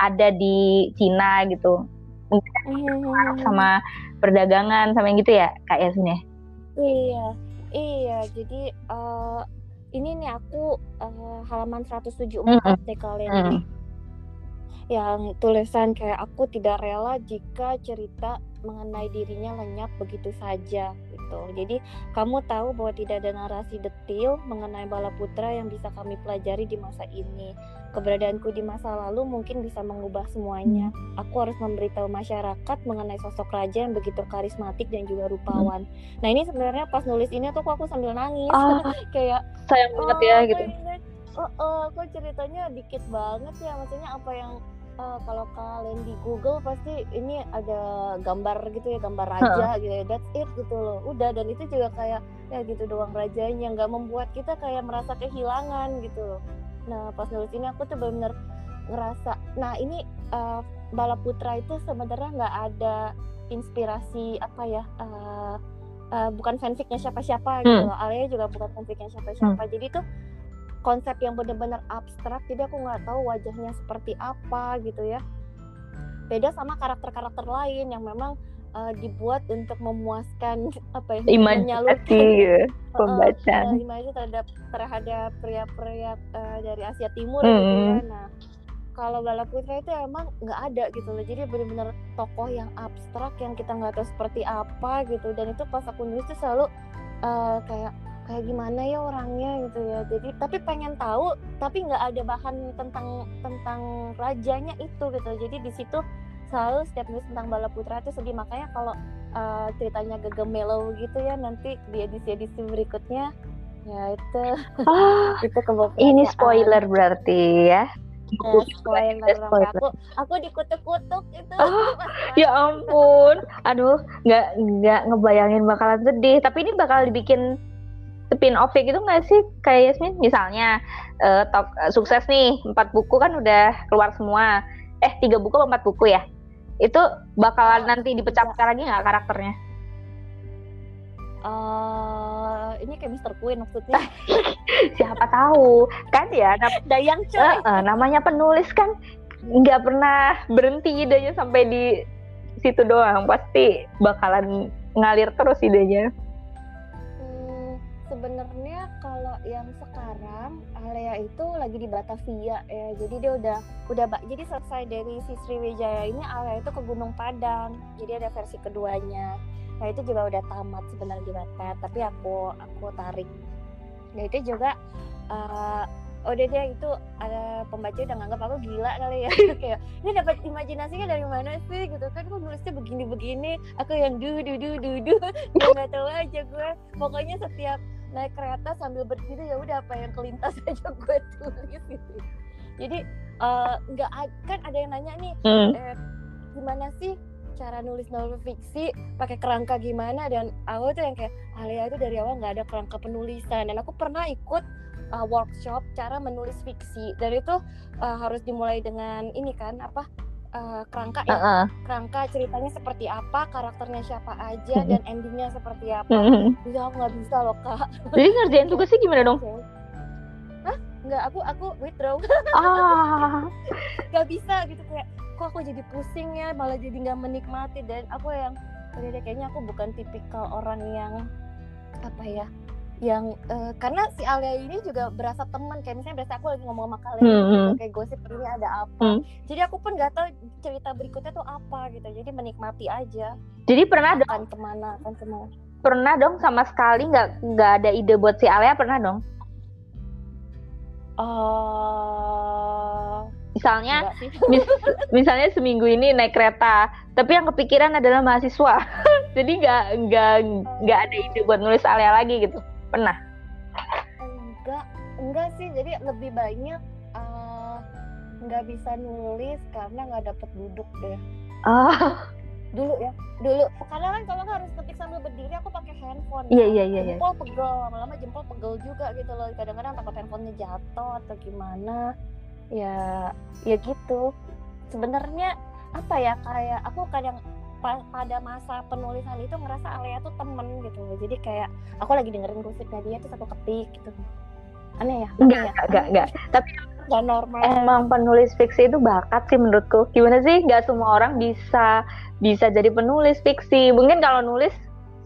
ada di Cina gitu. mm-hmm. sama perdagangan sama yang gitu ya Kak Yasin ya? Iya, iya. Jadi uh, ini nih aku uh, halaman 174 mm-hmm. deh kalian. Yang tulisan kayak aku tidak rela jika cerita mengenai dirinya lenyap begitu saja gitu. Jadi kamu tahu bahwa tidak ada narasi detil mengenai bala putra yang bisa kami pelajari di masa ini. Keberadaanku di masa lalu mungkin bisa mengubah semuanya. Aku harus memberitahu masyarakat mengenai sosok raja yang begitu karismatik dan juga rupawan. Nah ini sebenarnya pas nulis ini tuh aku sambil nangis ah, (laughs) kayak sayang banget oh, ya gitu. Oh, oh, kok ceritanya dikit banget ya maksudnya apa yang uh, kalau kalian di Google pasti ini ada gambar gitu ya gambar raja huh. gitu ya that's it gitu loh udah dan itu juga kayak ya gitu doang rajanya nggak membuat kita kayak merasa kehilangan gitu loh nah pas nulis ini aku tuh benar-benar ngerasa nah ini uh, Bala Putra itu sebenarnya nggak ada inspirasi apa ya uh, uh, bukan fanficnya siapa-siapa gitu hmm. loh Alia juga bukan fanficnya siapa-siapa hmm. jadi tuh konsep yang benar-benar abstrak jadi aku nggak tahu wajahnya seperti apa gitu ya. Beda sama karakter-karakter lain yang memang uh, dibuat untuk memuaskan (laughs) apa ya imajinasi ya, (laughs) pembaca uh, imajinasi terhadap terhadap pria-pria uh, dari Asia Timur hmm. gitu ya nah kalau Bala Putra itu emang nggak ada gitu loh. Jadi benar-benar tokoh yang abstrak yang kita nggak tahu seperti apa gitu. Dan itu pas aku nulis tuh selalu uh, kayak kayak gimana ya orangnya gitu ya. Jadi tapi pengen tahu tapi nggak ada bahan tentang tentang rajanya itu gitu. Jadi di situ selalu setiap nulis tentang bala putra itu sedih. Makanya kalau uh, ceritanya gegemelo gitu ya nanti di edisi-edisi berikutnya ya itu. Oh, (laughs) itu ini spoiler berarti ya. Nah, spoiler, spoiler. aku aku dikutuk-kutuk itu. Oh, ya ampun. Aduh nggak nggak ngebayangin bakalan sedih. Tapi ini bakal dibikin spin off gitu nggak sih kayak Yasmin? Misalnya uh, top uh, sukses nih empat buku kan udah keluar semua. Eh tiga buku empat buku ya? Itu bakalan nanti dipecah-pecah lagi nggak karakternya? Uh, ini kayak Mister Queen maksudnya. (laughs) Siapa tahu. Kan ya dayang coy. Uh, uh, namanya penulis kan nggak pernah berhenti idenya sampai di situ doang. Pasti bakalan ngalir terus idenya sebenarnya kalau yang sekarang Alea itu lagi di Batavia ya. Jadi dia udah udah jadi selesai dari si Sriwijaya ini Alea itu ke Gunung Padang. Jadi ada versi keduanya. Nah itu juga udah tamat sebenarnya di Wattpad tapi aku aku tarik. Nah itu juga uh, oh dia, dia itu ada pembaca udah nganggap aku gila kali ya. (laughs) Kayak ini dapat imajinasinya dari mana sih? Gitu kan aku nulisnya begini begini aku yang du du du du du. (laughs) Nggak tahu aja gue. Pokoknya setiap naik kereta sambil berdiri ya udah apa yang kelintas (laughs) aja gue tulis gitu. Jadi eh, nggak uh, kan ada yang nanya nih hmm. eh, gimana sih cara nulis novel fiksi? Pakai kerangka gimana? Dan awal tuh yang kayak Alia itu dari awal nggak ada kerangka penulisan. Dan aku pernah ikut uh, workshop cara menulis fiksi dari itu uh, harus dimulai dengan ini kan apa uh, kerangka ya, uh -uh. kerangka ceritanya seperti apa, karakternya siapa aja dan endingnya seperti apa. Jadi aku nggak bisa loh kak. Jadi ngerjain tugasnya gimana dong? (laughs) Hah? Nggak, aku aku withdraw. Ah. (laughs) gak bisa gitu kayak, kok aku jadi pusing ya, malah jadi nggak menikmati dan aku yang, kayaknya aku bukan tipikal orang yang apa ya yang uh, karena si Alia ini juga berasa teman kayak misalnya berasa aku lagi ngomong sama kalian hmm. gitu, hmm. kayak gosip ini ada apa. Hmm. jadi aku pun nggak tahu cerita berikutnya tuh apa gitu. Jadi menikmati aja. Jadi pernah dong kan ke mana kan ke mana. Pernah dong sama sekali nggak nggak ada ide buat si Alia pernah dong? Uh, misalnya mis, misalnya seminggu ini naik kereta tapi yang kepikiran adalah mahasiswa. (laughs) Jadi nggak nggak nggak ada ide buat nulis Alia lagi gitu Pernah? Enggak, enggak sih. Jadi lebih banyak uh, nggak bisa nulis karena nggak dapet duduk deh. Ah. Dulu ya, dulu. Karena kan kalau harus ketik sambil berdiri, aku pakai handphone. Iya iya iya. Jempol iya. pegel, lama-lama jempol pegel juga gitu loh. Kadang-kadang takut handphonenya jatuh atau gimana. Ya, ya gitu sebenarnya apa ya kayak aku kadang pada masa penulisan itu ngerasa Alea tuh temen gitu jadi kayak aku lagi dengerin musiknya dia tuh aku ketik gitu. Aneh ya? Enggak ya? enggak enggak tapi enggak normal. emang penulis fiksi itu bakat sih menurutku. Gimana sih? Nggak semua orang bisa bisa jadi penulis fiksi. Mungkin kalau nulis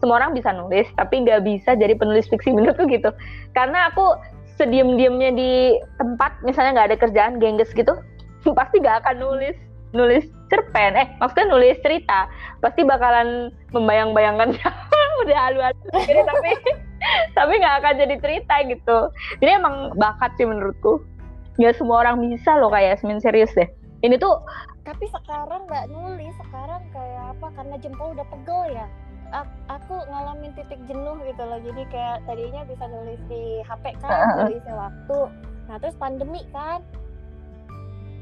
semua orang bisa nulis tapi nggak bisa jadi penulis fiksi (laughs) menurutku gitu. Karena aku sediem-diemnya di tempat misalnya nggak ada kerjaan gengges gitu (laughs) pasti nggak akan nulis. Nulis cerpen eh maksudnya nulis cerita. Pasti bakalan membayang-bayangkan (laughs) udah halu-halu tapi (laughs) tapi nggak akan jadi cerita gitu. Jadi emang bakat sih menurutku. Nggak semua orang bisa loh kayak Yasmin serius deh. Ini tuh tapi sekarang nggak nulis sekarang kayak apa? Karena jempol udah pegel ya. Aku ngalamin titik jenuh gitu loh. Jadi kayak tadinya bisa nulis di HP kan uh isi waktu. Nah terus pandemi kan.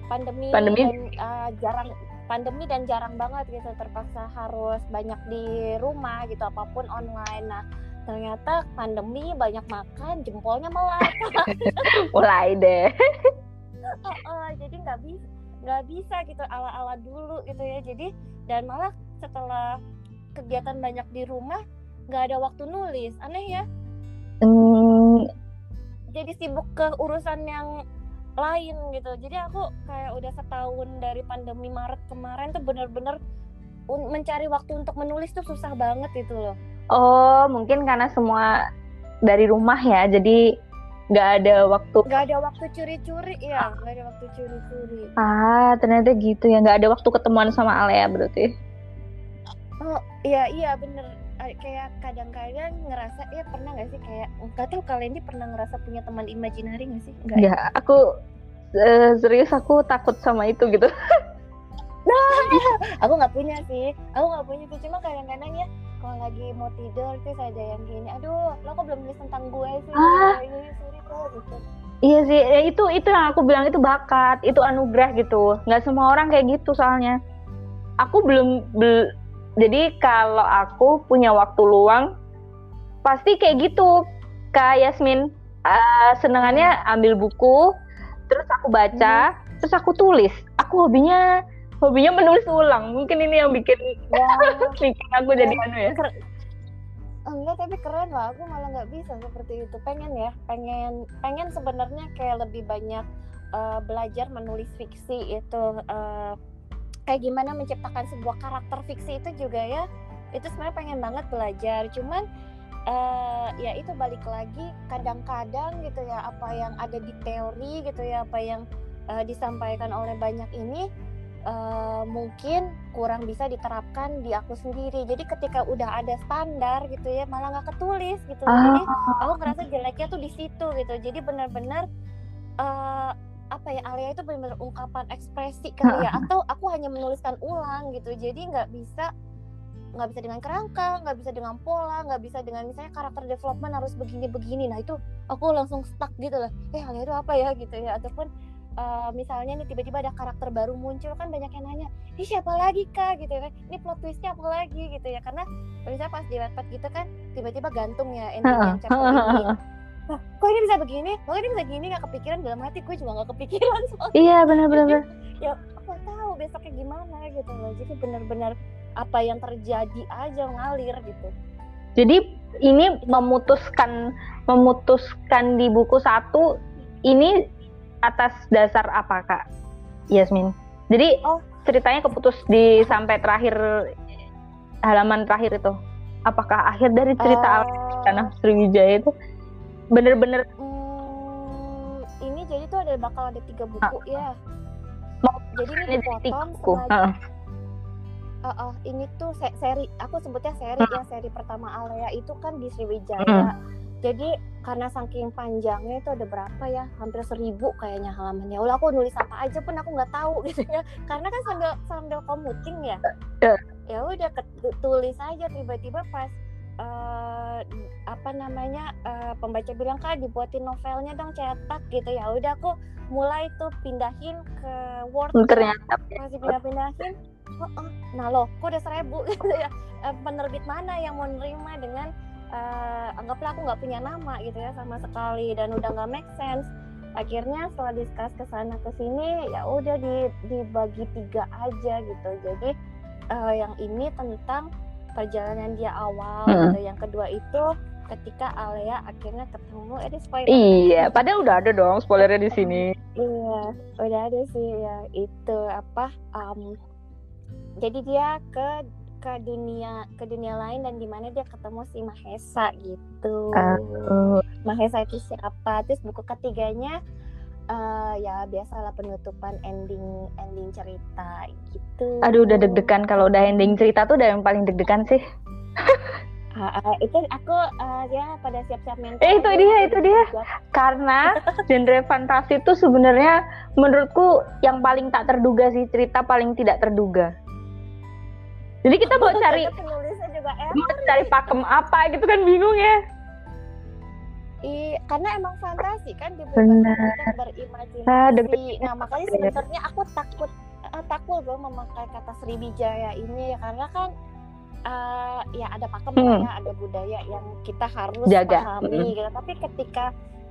Pandemi, pandemi. dan uh, jarang pandemi dan jarang banget gitu terpaksa harus banyak di rumah gitu apa pun online. Nah ternyata pandemi banyak makan jempolnya malah (laughs) mulai deh. Uh, uh, jadi nggak bisa nggak bisa gitu ala ala dulu gitu ya. Jadi dan malah setelah kegiatan banyak di rumah nggak ada waktu nulis. Aneh ya? Mm. jadi sibuk ke urusan yang lain gitu. Jadi aku kayak udah setahun dari pandemi Maret kemarin tuh bener-bener mencari waktu untuk menulis tuh susah banget itu loh. Oh mungkin karena semua dari rumah ya jadi nggak ada waktu. Nggak ada waktu curi-curi ya nggak ada waktu curi-curi. Ah ternyata gitu ya nggak ada waktu ketemuan sama Alea berarti. Oh iya iya bener kayak kadang-kadang ngerasa ya pernah gak sih? Kayak nggak tahu kalian ini pernah ngerasa punya teman imajinari gak sih? Nggak ya? Aku uh, serius aku takut sama itu gitu. Aku nggak punya sih. Aku nggak punya sih. Cuma kadang-kadang ya kalau lagi mau tidur terus ada yang gini aduh lo kok belum nulis tentang gue sih? Ah. ini sorry kok gitu. Iya sih, ya itu itu yang aku bilang itu bakat, itu anugerah gitu. Nggak semua orang kayak gitu soalnya. Aku belum bel, jadi kalau aku punya waktu luang pasti kayak gitu kak Yasmin. Uh, senengannya ambil buku terus aku baca hmm. terus aku tulis. Aku hobinya hobinya menulis ulang. Mungkin ini yang bikin wow. (laughs) bikin aku jadi anu ya. Enggak tapi keren lah. Aku malah nggak bisa seperti itu. Pengen ya pengen pengen sebenarnya kayak lebih banyak uh, belajar menulis fiksi itu uh, kayak gimana menciptakan sebuah karakter fiksi itu juga ya itu sebenarnya pengen banget belajar. Cuman uh, ya itu balik lagi kadang-kadang gitu ya apa yang ada di teori gitu ya apa yang uh, disampaikan oleh banyak ini uh, mungkin kurang bisa diterapkan di aku sendiri. Jadi ketika udah ada standar gitu ya malah nggak ketulis gitu. Jadi aku ngerasa jeleknya tuh di situ gitu. Jadi benar-benar uh, apa ya Alia itu benar-benar ungkapan ekspresi kali ya atau aku hanya menuliskan ulang gitu. Jadi nggak bisa nggak bisa dengan kerangka nggak bisa dengan pola nggak bisa dengan misalnya karakter development harus begini-begini. Nah itu aku langsung stuck gitu lah eh Alia itu apa ya gitu ya. Ataupun uh, misalnya nih tiba-tiba ada karakter baru muncul kan banyak yang nanya ini siapa lagi kak? gitu kan ini plot twistnya apa lagi? gitu ya. Karena misalnya pas di webpad gitu kan tiba-tiba gantung ya ending yang chapter ini (laughs) nah, kok ini bisa begini? Kok ini bisa gini? Nggak kepikiran dalam hati gue juga nggak kepikiran (laughs) soalnya. Iya benar-benar (laughs) ya aku tahu besoknya gimana gitu loh. Jadi benar-benar apa yang terjadi aja ngalir gitu. Jadi ini memutuskan memutuskan di buku satu ini atas dasar apa kak? Yasmin? Jadi oh. ceritanya keputus di sampai terakhir halaman terakhir itu. Apakah akhir dari cerita uh, Tanah Sriwijaya itu bener-bener hmm, ini jadi tuh ada bakal ada tiga buku uh, ya mau jadi ini dipotong buku. Uh. Uh, uh, ini tuh se seri aku sebutnya seri uh. ya seri pertama Alea itu kan di Sriwijaya uh. jadi karena saking panjangnya itu ada berapa ya hampir seribu kayaknya halamannya ulah aku nulis apa aja pun aku nggak tahu (laughs) gitu ya karena kan sambil sambil komuting ya uh. ya udah tulis aja tiba-tiba pas uh, apa namanya uh, pembaca bilang kak dibuatin novelnya dong cetak gitu ya. Udah aku mulai tuh pindahin ke Word ternyata masih pindah-pindahin. Oh, oh. nah loh kok udah seribu? (laughs) Gitu ya. Uh, penerbit mana yang mau nerima dengan uh, anggaplah aku nggak punya nama gitu ya sama sekali dan udah nggak make sense. Akhirnya setelah diskus ke sana ke sini ya udah di, dibagi tiga aja gitu. Jadi uh, yang ini tentang perjalanan dia awal hmm. gitu. Yang kedua itu ketika Alea akhirnya ketemu eh di spoiler. Iya padahal udah ada dong spoilernya di sini. (laughs) Iya udah ada sih ya. Itu apa um, jadi dia ke ke dunia ke dunia lain dan di mana dia ketemu si Mahesa gitu. Uh. Mahesa itu siapa? Terus buku ketiganya uh, ya biasalah penutupan ending ending cerita gitu aduh udah deg-degan kalau udah ending cerita tuh udah yang paling deg-degan sih Uh, (laughs) uh, itu aku uh, ya pada siap-siap mental. Eh, itu dia, itu dia. Karena (laughs) genre fantasi itu sebenarnya menurutku yang paling tak terduga sih cerita paling tidak terduga. Jadi kita mau (laughs) cari juga mau cari pakem apa gitu kan bingung ya. Iya, karena emang fantasi kan dibebaskan berimajinasi. Nah, makanya sebenarnya aku takut uh, takut loh memakai kata Sriwijaya ini ya karena kan uh, ya ada pakem hmm. ya, ada budaya yang kita harus Jaga. pahami hmm. gitu. Tapi ketika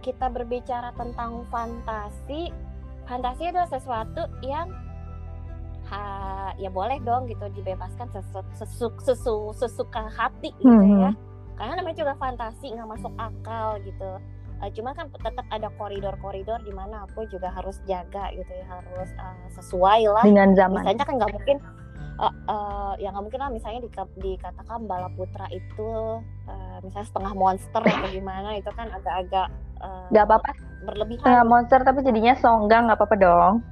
kita berbicara tentang fantasi, fantasi adalah sesuatu yang ha, ya boleh dong gitu dibebaskan sesu, sesu, sesu, sesuka hati gitu hmm. ya. Karena namanya juga fantasi nggak masuk akal gitu. Uh, cuma kan tetap ada koridor-koridor di mana aku juga harus jaga gitu ya harus uh, sesuai lah. Dengan zaman. Misalnya kan nggak mungkin uh, uh, ya nggak mungkin lah misalnya di, dikatakan bala putra itu uh, misalnya setengah monster atau gimana itu kan agak-agak uh, nggak apa-apa. berlebihan. Setengah monster tapi jadinya songgang nggak apa-apa dong.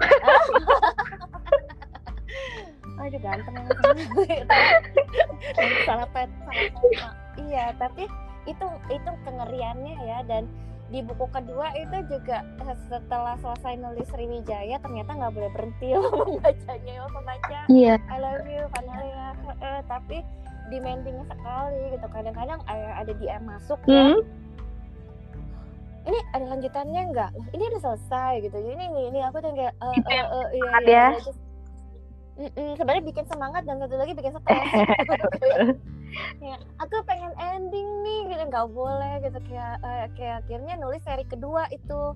(laughs) Aduh ganteng. (laughs) Salah pet salah iya tapi itu itu kengeriannya ya dan di buku kedua itu juga eh, setelah selesai nulis Sriwijaya ternyata nggak boleh berhenti (laughs) loh membacanya loh membaca yeah. I love you Vanalia eh, tapi demanding sekali gitu. Kadang-kadang eh, ada DM masuk mm. ya ini ada lanjutannya enggak ini udah selesai gitu. Ini ini, ini. Aku tuh kayak uh, uh, uh, iya, iya, iya, Mm -mm, sebenarnya bikin semangat dan satu lagi bikin stres. (laughs) Ya, aku pengen ending nih gitu. Nggak boleh gitu. Kayak uh, kayak akhirnya nulis seri kedua itu.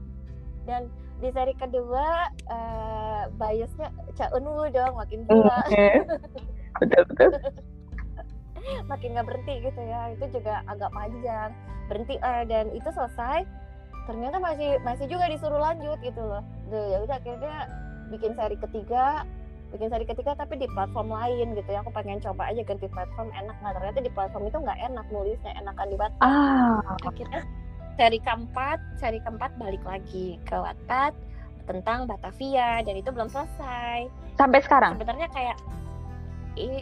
Dan di seri kedua uh, biasnya Unwu dong makin gila. Betul betul. (laughs) Makin nggak berhenti gitu ya. Itu juga agak panjang. Berhenti uh, dan itu selesai ternyata masih masih juga disuruh lanjut gitu loh. Duh, ya udah akhirnya bikin seri ketiga bikin seri ketiga tapi di platform lain gitu ya. Aku pengen coba aja ganti platform enak. Nggak ternyata di platform itu nggak enak nulisnya enakan di Wattpad ah. akhirnya seri keempat seri keempat balik lagi ke Wattpad tentang Batavia. Dan itu belum selesai. Sampai sekarang? Sebenarnya kayak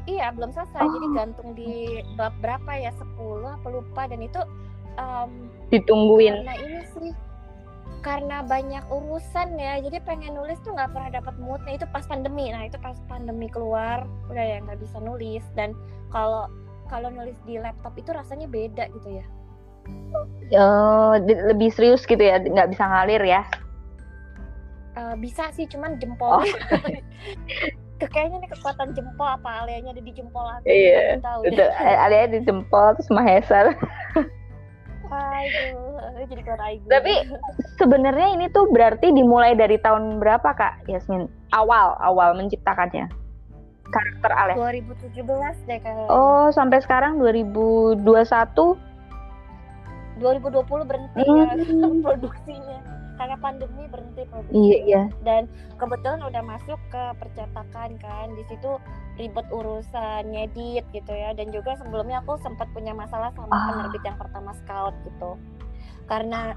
iya belum selesai. Oh. jadi gantung di bab berapa ya? 10 apa lupa. Dan itu um, ditungguin. karena ini sih karena banyak urusan ya jadi pengen nulis tuh nggak pernah dapat moodnya itu pas pandemi. Nah itu pas pandemi keluar udah ya nggak bisa nulis. Dan kalau kalau nulis di laptop itu rasanya beda gitu ya. Oh lebih serius gitu ya nggak bisa ngalir ya? Uh, bisa sih cuman jempol. Oh. (laughs) kayaknya nih kekuatan jempol apa alianya ada di jempol aku iya. tahu alianya di jempol terus mahesa (laughs) Aduh, jadi keluar Tapi sebenarnya ini tuh berarti dimulai dari tahun berapa Kak Yasmin? Awal, awal menciptakannya. Karakter Alef. 2017 deh Kak. Oh, sampai sekarang 2021 2020 berhenti hmm. ya (laughs) produksinya karena pandemi berhenti produksi. Iya, iya. Dan kebetulan udah masuk ke percetakan kan. Di situ ribet urusan ngedit gitu ya. Dan juga sebelumnya aku sempat punya masalah sama ah. penerbit yang pertama Scout gitu. Karena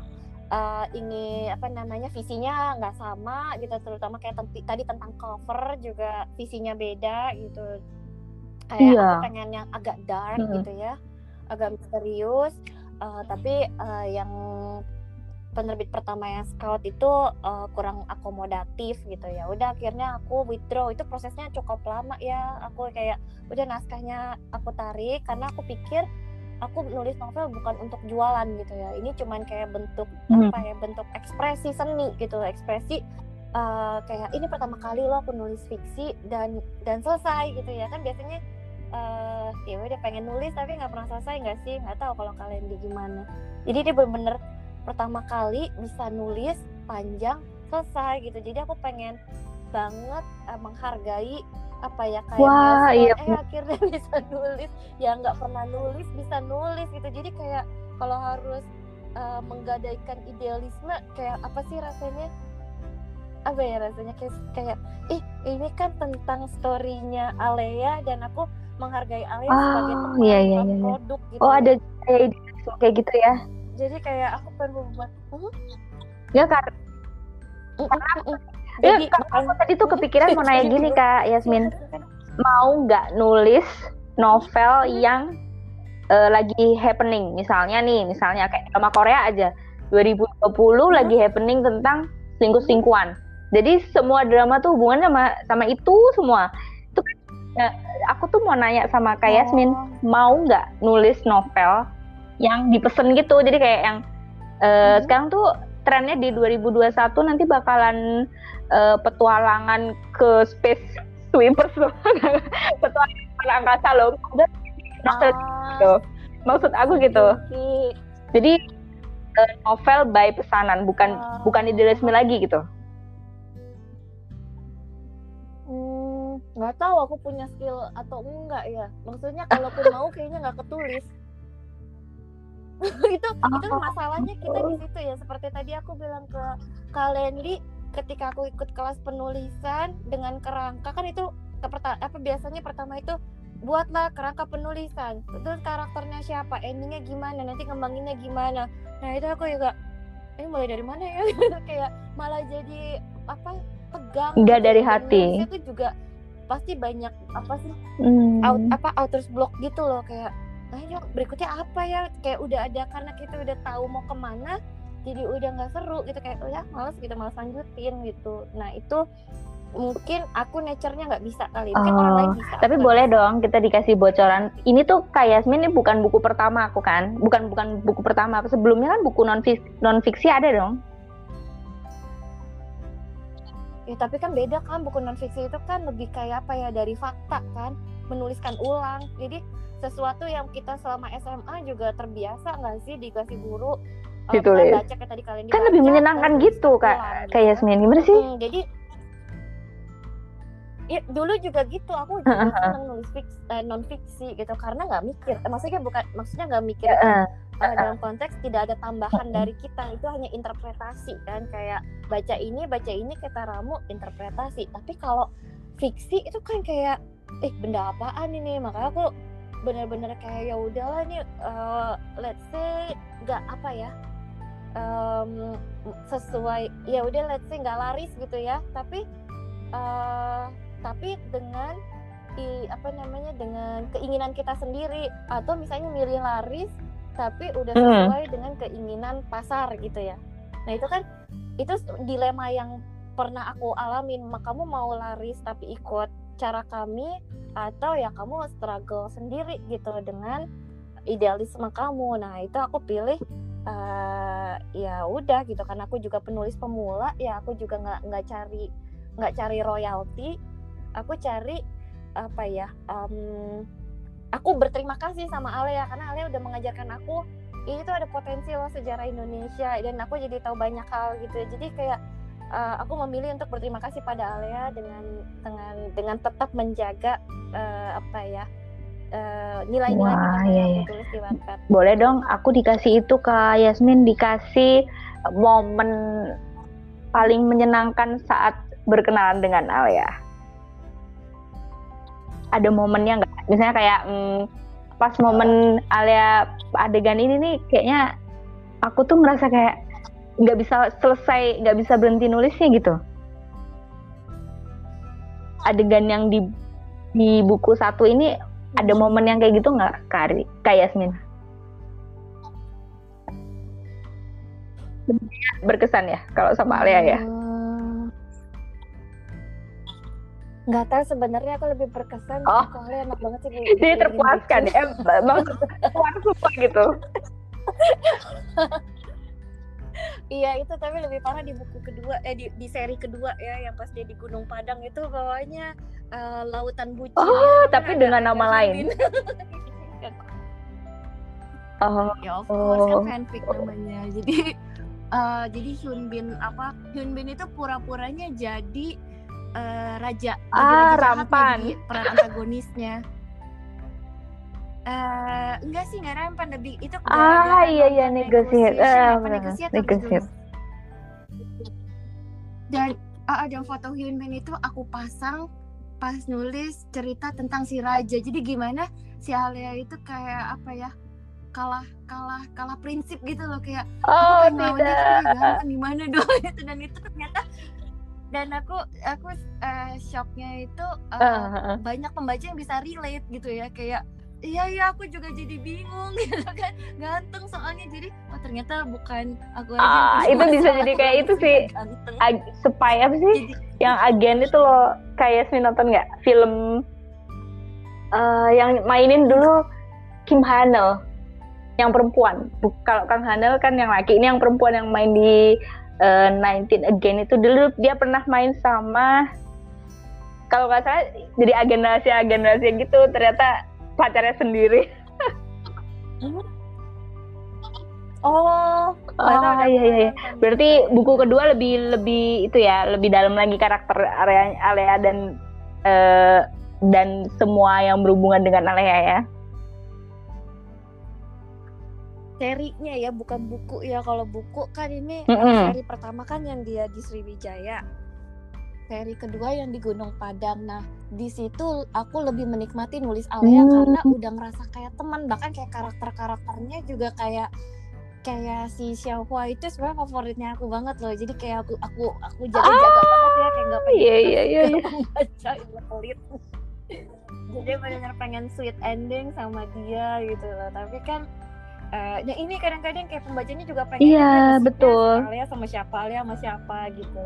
uh, ini apa namanya visinya nggak sama gitu terutama kayak tadi tentang cover juga visinya beda gitu kayak iya. aku pengen yang agak dark hmm. gitu ya agak misterius uh, tapi uh, yang penerbit pertama yang scout itu uh, kurang akomodatif gitu ya. Udah akhirnya aku withdraw. Itu prosesnya cukup lama ya. Aku kayak udah naskahnya aku tarik. Karena aku pikir aku nulis novel bukan untuk jualan gitu ya. Ini cuman kayak bentuk hmm. apa ya bentuk ekspresi seni gitu. Ekspresi uh, kayak ini pertama kali lo aku nulis fiksi dan dan selesai gitu ya. Kan biasanya uh, ya udah pengen nulis tapi nggak pernah selesai nggak sih? Nggak tahu kalau kalian di gimana. Jadi dia bener-bener pertama kali bisa nulis panjang selesai gitu. Jadi aku pengen banget uh, menghargai apa ya kayak Wah, iya. eh akhirnya (laughs) bisa nulis. Ya nggak pernah nulis bisa nulis gitu. Jadi kayak kalau harus uh, menggadaikan idealisme kayak apa sih rasanya? Apa ya rasanya? Kayak kayak ih ini kan tentang storynya Alea dan aku menghargai Alea oh, sebagai teman iya, iya, iya. produk gitu. Oh ada kayak kayak gitu ya jadi kayak aku pengen membuat uh, ya kan karena Ya, jadi aku tadi tuh kepikiran mau nanya gini kak Yasmin, mau nggak nulis novel yang uh, lagi happening, misalnya nih, misalnya kayak drama Korea aja, 2020 hmm. lagi happening tentang selingkuh-selingkuhan. Jadi semua drama tuh hubungannya sama sama itu semua. Itu ya, aku tuh mau nanya sama Kak Yasmin, oh. mau nggak nulis novel yang dipesen gitu? Jadi kayak yang uh, hmm. sekarang tuh trennya di 2021 nanti bakalan uh, petualangan ke space sweepers (laughs) petualangan angkasa loh maksud ah. gitu. maksud aku gitu jadi uh, novel by pesanan bukan ah. bukan idealisme lagi gitu hmm, nggak tahu aku punya skill atau enggak ya maksudnya kalaupun mau kayaknya nggak ketulis (laughs) itu itu masalahnya kita di situ ya. Seperti tadi aku bilang ke Kalendi ketika aku ikut kelas penulisan dengan kerangka kan itu apa biasanya pertama itu buatlah kerangka penulisan. Terus karakternya siapa endingnya gimana nanti ngembanginnya gimana. Nah itu aku juga ini mulai dari mana ya? (laughs) Kayak malah jadi apa tegang nggak dari hati. itu juga pasti banyak apa sih hmm. out, apa outer block gitu loh. Kayak yuk berikutnya apa ya? Kayak udah ada karena kita udah tahu mau ke mana jadi udah nggak seru gitu. Kayak oh ya males gitu malas lanjutin gitu. Nah itu mungkin aku nature-nya nggak bisa kali. Mungkin oh, orang lain bisa tapi boleh bisa. dong kita dikasih bocoran. Ini tuh kayak Yasmin ini bukan buku pertama aku kan? Bukan bukan buku pertama sebelumnya kan buku non fiksi, non fiksi ada dong. Ya tapi kan beda kan buku non fiksi itu kan lebih kayak apa ya dari fakta kan menuliskan ulang. Jadi sesuatu yang kita selama SMA juga terbiasa nggak sih dikasih guru? Ditulis. Baca kayak tadi kalian kan lebih menyenangkan gitu kak. kayak Yasmin gimana sih? Hmm, jadi ya dulu juga gitu. Aku juga (laughs) seneng nulis fix, eh, non fiksi gitu karena nggak mikir. Eh, maksudnya bukan maksudnya nggak mikir uh, uh, dalam konteks tidak ada tambahan dari kita. Itu hanya interpretasi kan kayak baca ini baca ini kata ramu interpretasi. Tapi kalau fiksi itu kan kayak eh benda apaan ini? Makanya aku bener-bener kayak ya udahlah nih uh, let's say nggak apa ya um, sesuai ya udah let's say nggak laris gitu ya tapi uh, tapi dengan i, apa namanya dengan keinginan kita sendiri atau misalnya milih laris tapi udah sesuai hmm. dengan keinginan pasar gitu ya nah itu kan itu dilema yang pernah aku alamin kamu mau laris tapi ikut cara kami atau ya kamu struggle sendiri gitu dengan idealisme kamu. Nah itu aku pilih uh, ya udah gitu. Kan aku juga penulis pemula ya aku juga nggak nggak cari nggak cari royalti. Aku cari apa ya um, aku berterima kasih sama Alea. Karena Alea udah mengajarkan aku ini tuh ada potensi loh sejarah Indonesia. Dan aku jadi tahu banyak hal gitu. Jadi kayak uh, aku memilih untuk berterima kasih pada Alea dengan dengan dengan tetap menjaga uh, apa ya Eh, nilai-nilai uh, iya, iya. tulis di Wattpad. Boleh dong, aku dikasih itu ke Yasmin dikasih momen paling menyenangkan saat berkenalan dengan Alia. Ada momennya nggak? Misalnya kayak hmm, pas momen Alia adegan ini nih, kayaknya aku tuh merasa kayak nggak bisa selesai, nggak bisa berhenti nulisnya gitu. Adegan yang di di buku satu ini ada momen yang kayak gitu nggak Kari kayak Yasmin berkesan ya kalau sama Alia ya hmm. nggak tahu sebenarnya aku lebih berkesan oh. Alia enak banget sih jadi terpuaskan ya maksud puas suka gitu (laughs) Iya itu tapi lebih parah di buku kedua eh di, di seri kedua ya yang pas dia di Gunung Padang itu bawahnya uh, lautan bucin. Oh tapi dengan nama lain. (laughs) oh. Ya of course kan oh. kan fanfic namanya. Jadi uh, jadi Hyun Bin apa Hyun Bin itu pura-puranya jadi uh, raja ah raja rampan peran antagonisnya uh, enggak sih nggak rampan lebih itu ah iya iya negosiasi uh, negosiasi dan uh, dan foto Bin itu aku pasang pas nulis cerita tentang si raja. Jadi gimana si Alia itu kayak apa ya kalah kalah kalah prinsip gitu loh. Kayak oh tidak. kan gimana dong? (laughs) Itu dan itu ternyata dan aku aku uh, shocknya itu uh, uh, banyak pembaca yang bisa relate gitu ya. Kayak iya iya aku juga jadi bingung (laughs) gitu kan. Ganteng soalnya jadi oh ternyata bukan aku aja ah, itu bisa jadi kayak itu sih. supaya apa sih? Jadi, yang agen itu loh kayak sih nonton nggak? Film uh, yang mainin dulu Kim Hanel yang perempuan. Kalau Kang Hanel kan yang laki, ini yang perempuan yang main di uh, 19 Again itu. Dulu dia pernah main sama kalau nggak salah jadi agen rahasia agen rahasia gitu. Ternyata pacarnya sendiri. oh, oh iya iya iya. Berarti buku kedua lebih lebih itu ya, lebih dalam lagi karakter area Alea dan uh, dan semua yang berhubungan dengan Alea ya serinya ya bukan buku ya kalau buku kan ini mm -hmm. seri pertama kan yang dia di Sriwijaya seri kedua yang di Gunung Padang. Nah di situ aku lebih menikmati nulis Alea mm. karena udah ngerasa kayak teman bahkan kayak karakter karakternya juga kayak kayak si Xiaohua itu sebenarnya favoritnya aku banget loh. Jadi kayak aku aku aku jaga jaga ah, banget ya kayak nggak pengen iya, iya, iya, iya. (laughs) baca pelit jadi benar-benar pengen sweet ending sama dia gitu loh. Tapi kan uh, nah ini kadang-kadang kayak pembacanya juga pengen iya betul. Alia sama siapa Alia sama siapa gitu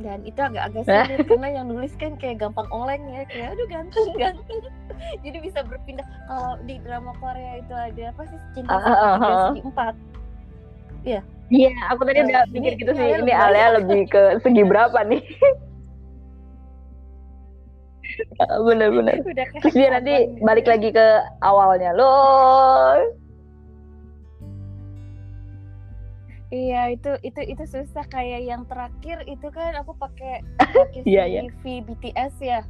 dan itu agak-agak sulit (laughs) karena yang nulis kan kayak gampang oleng ya kayak aduh ganteng (laughs) ganteng jadi bisa berpindah kalau di drama Korea itu ada apa sih cinta uh, uh, uh, segi empat Iya. Iya, aku tadi udah pikir gitu sih. Ini Alia lebih ke segi berapa nih? (laughs) bener-bener terus dia nanti balik lagi ke awalnya loh Iya itu itu itu susah. Kayak yang terakhir itu kan aku pakai (laughs) pakai yeah, yeah. BTS ya.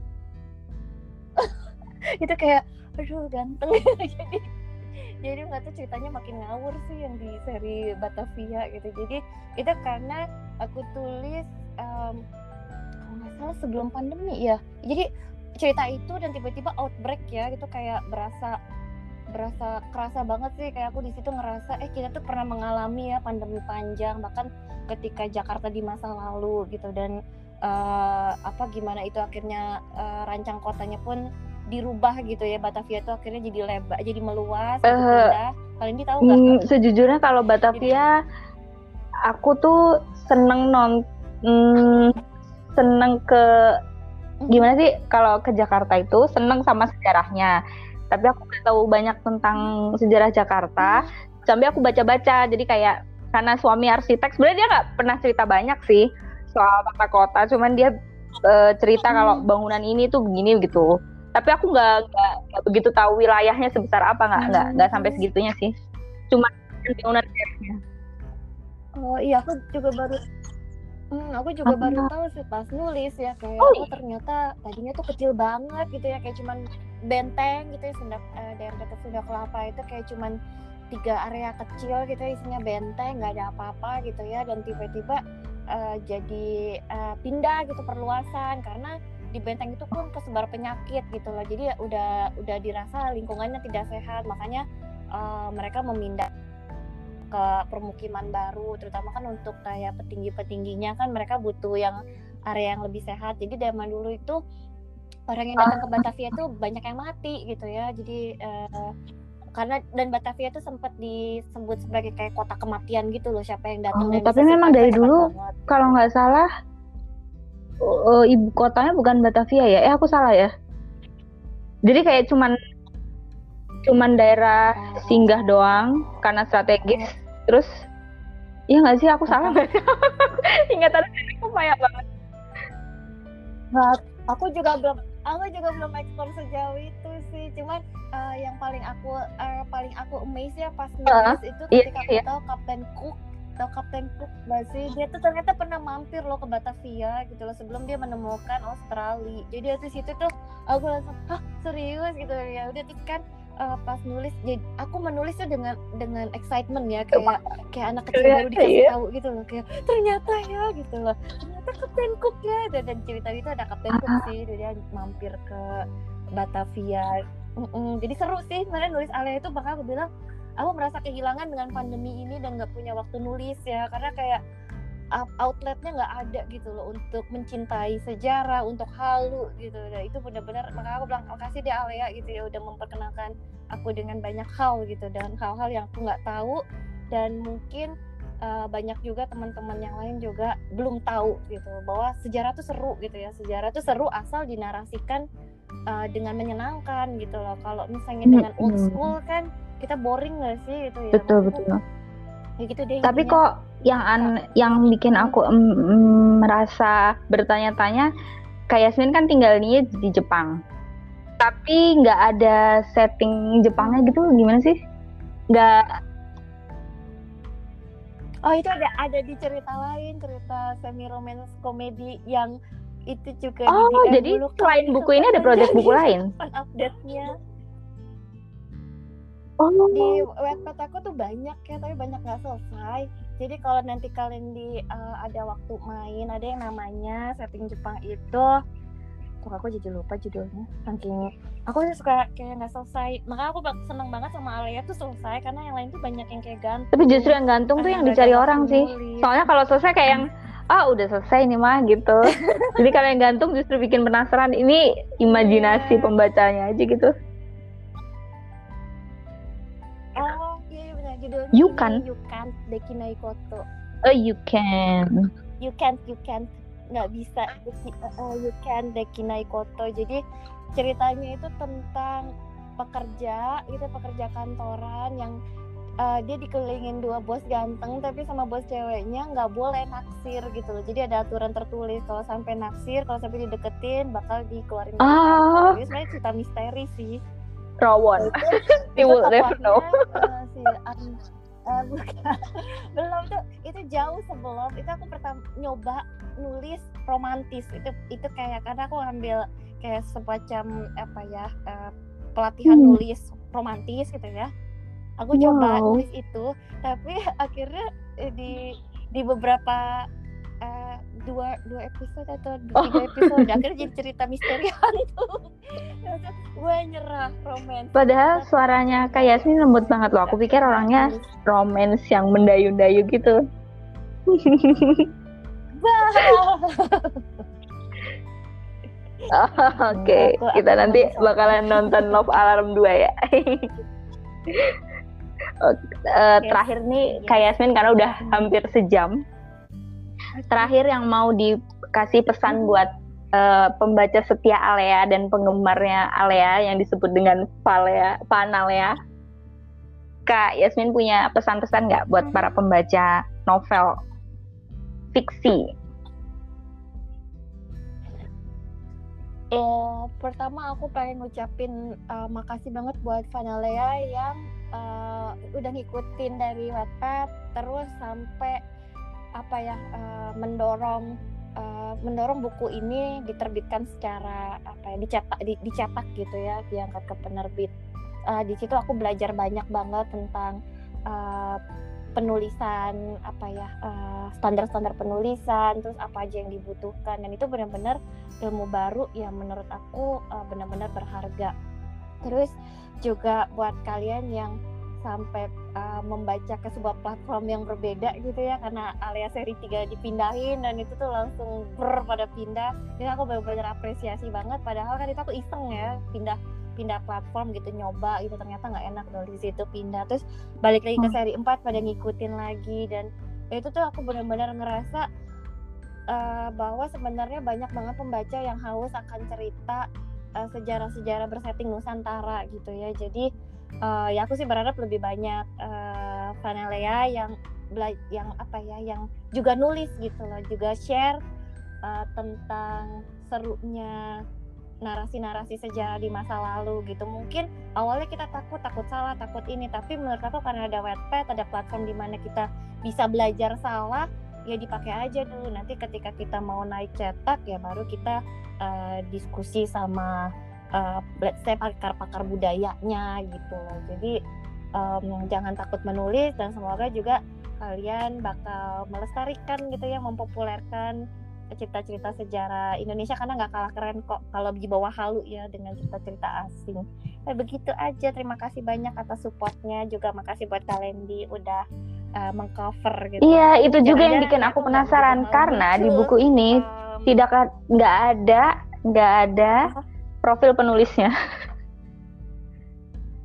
(laughs) Itu kayak aduh ganteng. (laughs) Jadi jadi nggak tahu ceritanya makin ngawur sih yang di seri Batavia gitu. Jadi itu karena aku tulis um, kalau nggak salah sebelum pandemi ya. Jadi cerita itu dan tiba-tiba outbreak ya gitu kayak berasa berasa kerasa banget sih kayak aku di situ ngerasa eh kita tuh pernah mengalami ya pandemi panjang bahkan ketika Jakarta di masa lalu gitu. Dan uh, apa gimana itu akhirnya uh, rancang kotanya pun dirubah gitu ya. Batavia itu akhirnya jadi lebar jadi meluas uh, pindah kalian ini tahu nggak? Mm, sejujurnya kalau Batavia jadi, aku tuh seneng non mm, seneng ke gimana sih? Kalau ke Jakarta itu seneng sama sejarahnya tapi aku nggak tahu banyak tentang sejarah Jakarta. Sampai aku baca-baca jadi kayak karena suami arsitek sebenarnya dia nggak pernah cerita banyak sih soal tata kota cuman dia uh, cerita kalau bangunan ini tuh begini gitu. Tapi aku nggak nggak begitu tahu wilayahnya sebesar apa nggak nggak nggak sampai segitunya sih. Cuma bangunan oh iya aku juga baru Hmm, aku juga Apa? baru tahu sih pas nulis ya kayak oh, oh ternyata tadinya tuh kecil banget gitu ya kayak cuman benteng gitu ya Sunda uh, daerah dekat Sunda Kelapa itu kayak cuman tiga area kecil gitu ya, isinya benteng nggak ada apa-apa gitu ya dan tiba-tiba uh, jadi uh, pindah gitu perluasan karena di benteng itu pun kesebar penyakit gitu loh. Jadi ya udah udah dirasa lingkungannya tidak sehat makanya uh, mereka memindah ke permukiman baru terutama kan untuk kayak petinggi-petingginya kan mereka butuh yang area yang lebih sehat. Jadi zaman dulu itu orang yang datang ke Batavia itu banyak yang mati gitu ya. Jadi uh, karena dan Batavia itu sempat disebut sebagai kayak kota kematian gitu loh siapa yang datang oh, tapi memang dari dulu kalau nggak salah uh, ibu kotanya bukan Batavia ya? Eh aku salah ya? Jadi kayak cuman cuman daerah oh. singgah doang karena strategis. Oh. terus iya nggak sih? Aku salah (laughs) nggak sih? Ingatan aku payah banget. Nggak aku juga belum aku juga belum ekspor sejauh itu sih. Cuman uh, yang paling aku uh, paling aku amazed ya pas nulis uh, itu iya, ketika iya, aku iya. tahu Kapten Cook tahu Kapten Cook gak sih? Dia tuh ternyata pernah mampir loh ke Batavia gitu loh sebelum dia menemukan Australia. Jadi dari situ tuh aku langsung hah serius? Gitu ya. Udah terus kan uh, pas nulis jadi aku menulis tuh dengan dengan excitement ya kayak kayak anak kecil baru dikasih tahu gitu loh kayak ternyata ya gitu loh ternyata Kapten Cook ya dan, dan cerita itu ada Kapten Cook ah. sih dia mampir ke Batavia mm -mm. jadi seru sih sebenarnya nulis Alia itu bakal aku bilang aku merasa kehilangan dengan pandemi ini dan nggak punya waktu nulis ya karena kayak outletnya nggak ada gitu loh untuk mencintai sejarah untuk halu gitu. Dan itu benar-benar maka aku bilang makasih deh Alea gitu ya udah memperkenalkan aku dengan banyak hal gitu dan hal-hal yang aku nggak tahu. Dan mungkin uh, banyak juga teman-teman yang lain juga belum tahu gitu bahwa sejarah tuh seru gitu ya. Sejarah tuh seru asal dinarasikan uh, dengan menyenangkan gitu loh. Kalau misalnya dengan old school kan kita boring gak sih itu ya? Betul Maksudnya, betul. Ya gitu deh tapi intinya. kok yang an yang bikin aku mm, merasa bertanya-tanya kayak Yasmin kan tinggalnya di Jepang. Tapi nggak ada setting Jepangnya gitu gimana sih? Nggak oh itu ada ada di cerita lain cerita semi romance komedi yang itu juga oh jadi selain buku ini ada project buku lain? update-nya. Oh. di webpad aku tuh banyak ya tapi banyak nggak selesai jadi kalau nanti kalian di uh, ada waktu main ada yang namanya setting Jepang itu kok aku jadi lupa judulnya. Saking aku suka kayak nggak selesai. Makanya aku seneng banget sama Alia tuh selesai karena yang lain tuh banyak yang kayak gantung. Tapi justru yang gantung tuh yang dicari orang sih. soalnya kalau selesai kayak yang ah udah selesai nih mah gitu. (laughs) Jadi kalau yang gantung justru bikin penasaran ini imajinasi yeah. pembacanya aja gitu judulnya you can. You can Dekinai Koto oh you can. You can you can nggak bisa. Uh, you can Dekinai Koto jadi ceritanya itu tentang pekerja itu pekerja kantoran yang uh, dia dikelilingin dua bos ganteng tapi sama bos ceweknya nggak boleh naksir gitu loh. Jadi ada aturan tertulis kalau sampai naksir kalau sampai dideketin bakal dikeluarin ah. jadi sebenarnya cerita misteri sih rawon. (laughs) You will never know. uh, si, um, uh, bukan. (laughs) Belum tuh itu jauh sebelum itu aku pertama nyoba nulis romantis. Itu itu kayak karena aku ngambil kayak semacam apa ya uh, pelatihan hmm. nulis romantis gitu ya. Aku wow. coba nulis itu tapi (laughs) akhirnya eh, di di beberapa uh, dua dua episode atau oh. tiga episode (laughs) akhirnya jadi cerita misteri (laughs) hantu gue nyerah romans padahal suaranya kayak Yasmin lembut banget loh. Aku pikir orangnya romans yang mendayu-dayu gitu. (laughs) Oh, Oke, okay. kita nanti bakalan nonton Love Alarm 2 ya. uh, terakhir nih kayak Yasmin karena udah hampir sejam terakhir yang mau dikasih pesan hmm. buat uh, pembaca setia Alea dan penggemarnya Alea yang disebut dengan Valea, Panalea. Kak Yasmin punya pesan-pesan nggak buat hmm. para pembaca novel fiksi? Eh, pertama aku pengen ngucapin uh, makasih banget buat Vanalea yang uh, udah ngikutin dari Wattpad terus sampai apa ya uh, mendorong uh, mendorong buku ini diterbitkan secara apa ya dicetak di, dicetak gitu ya diangkat ke penerbit. Uh, di situ aku belajar banyak banget tentang uh, penulisan apa ya standar-standar uh, penulisan terus apa aja yang dibutuhkan. Dan itu benar-benar ilmu baru yang menurut aku uh, benar-benar berharga. Terus juga buat kalian yang sampai uh, membaca ke sebuah platform yang berbeda gitu ya karena alias seri 3 dipindahin dan itu tuh langsung ber pada pindah. Jadi aku benar-benar apresiasi banget padahal kan itu aku iseng ya pindah pindah platform gitu nyoba gitu ternyata nggak enak dari situ pindah. Terus balik lagi ke hmm. seri 4 pada ngikutin lagi dan itu tuh aku benar-benar ngerasa uh, bahwa sebenarnya banyak banget pembaca yang haus akan cerita uh, sejarah-sejarah bersetting Nusantara gitu ya. Jadi uh, ya aku sih berharap lebih banyak uh, Vanelea yang yang apa ya yang juga nulis gitu loh juga share uh, tentang serunya narasi-narasi sejarah di masa lalu gitu. Mungkin awalnya kita takut takut salah takut ini tapi menurut aku karena ada webpad ada platform di mana kita bisa belajar salah ya dipakai aja dulu. Nanti ketika kita mau naik cetak ya baru kita uh, diskusi sama uh, let's say pakar-pakar budayanya gitu loh jadi um, jangan takut menulis dan semoga juga kalian bakal melestarikan gitu ya mempopulerkan cerita-cerita sejarah Indonesia karena nggak kalah keren kok kalau di bawah halu ya dengan cerita-cerita asing. Eh, begitu aja. Terima kasih banyak atas supportnya juga. Makasih buat Kalendi udah uh, mengcover gitu. Iya, itu juga yang bikin aku penasaran karena di buku ini um, tidak nggak ada nggak ada profil penulisnya. (laughs)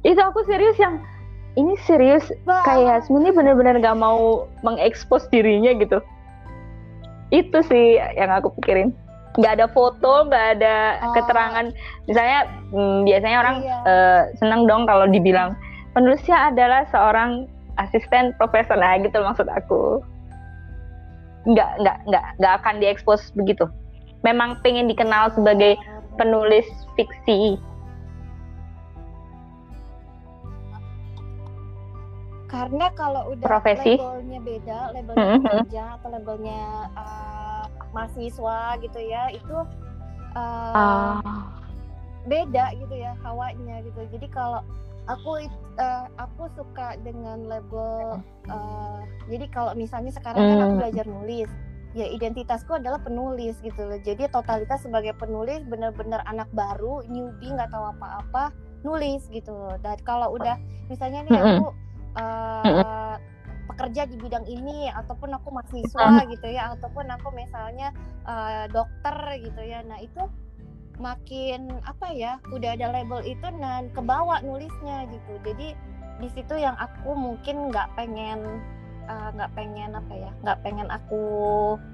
itu aku serius yang ini serius kayak Yasmin ini benar-benar nggak mau mengekspos dirinya gitu itu sih yang aku pikirin nggak ada foto nggak ada oh. keterangan misalnya hmm, biasanya orang iya. uh, seneng dong kalau dibilang penulisnya adalah seorang asisten profesor nah gitu maksud aku nggak nggak nggak nggak akan diekspos begitu memang pengen dikenal sebagai penulis fiksi karena kalau udah Profesi. labelnya beda labelnya mm -hmm. kerja atau labelnya uh, mahasiswa gitu ya itu uh, uh. beda gitu ya hawanya gitu jadi kalau aku uh, aku suka dengan label uh, jadi kalau misalnya sekarang mm. kan aku hmm. belajar nulis ya identitasku adalah penulis gitu loh. Jadi totalitas sebagai penulis bener-bener anak baru newbie nggak tahu apa-apa nulis gitu loh. Dan kalau udah misalnya nih aku uh, pekerja di bidang ini ataupun aku mahasiswa gitu ya ataupun aku misalnya uh, dokter gitu ya nah itu makin apa ya udah ada label itu dan kebawa nulisnya gitu. Jadi di situ yang aku mungkin nggak pengen nggak uh, pengen apa ya nggak pengen aku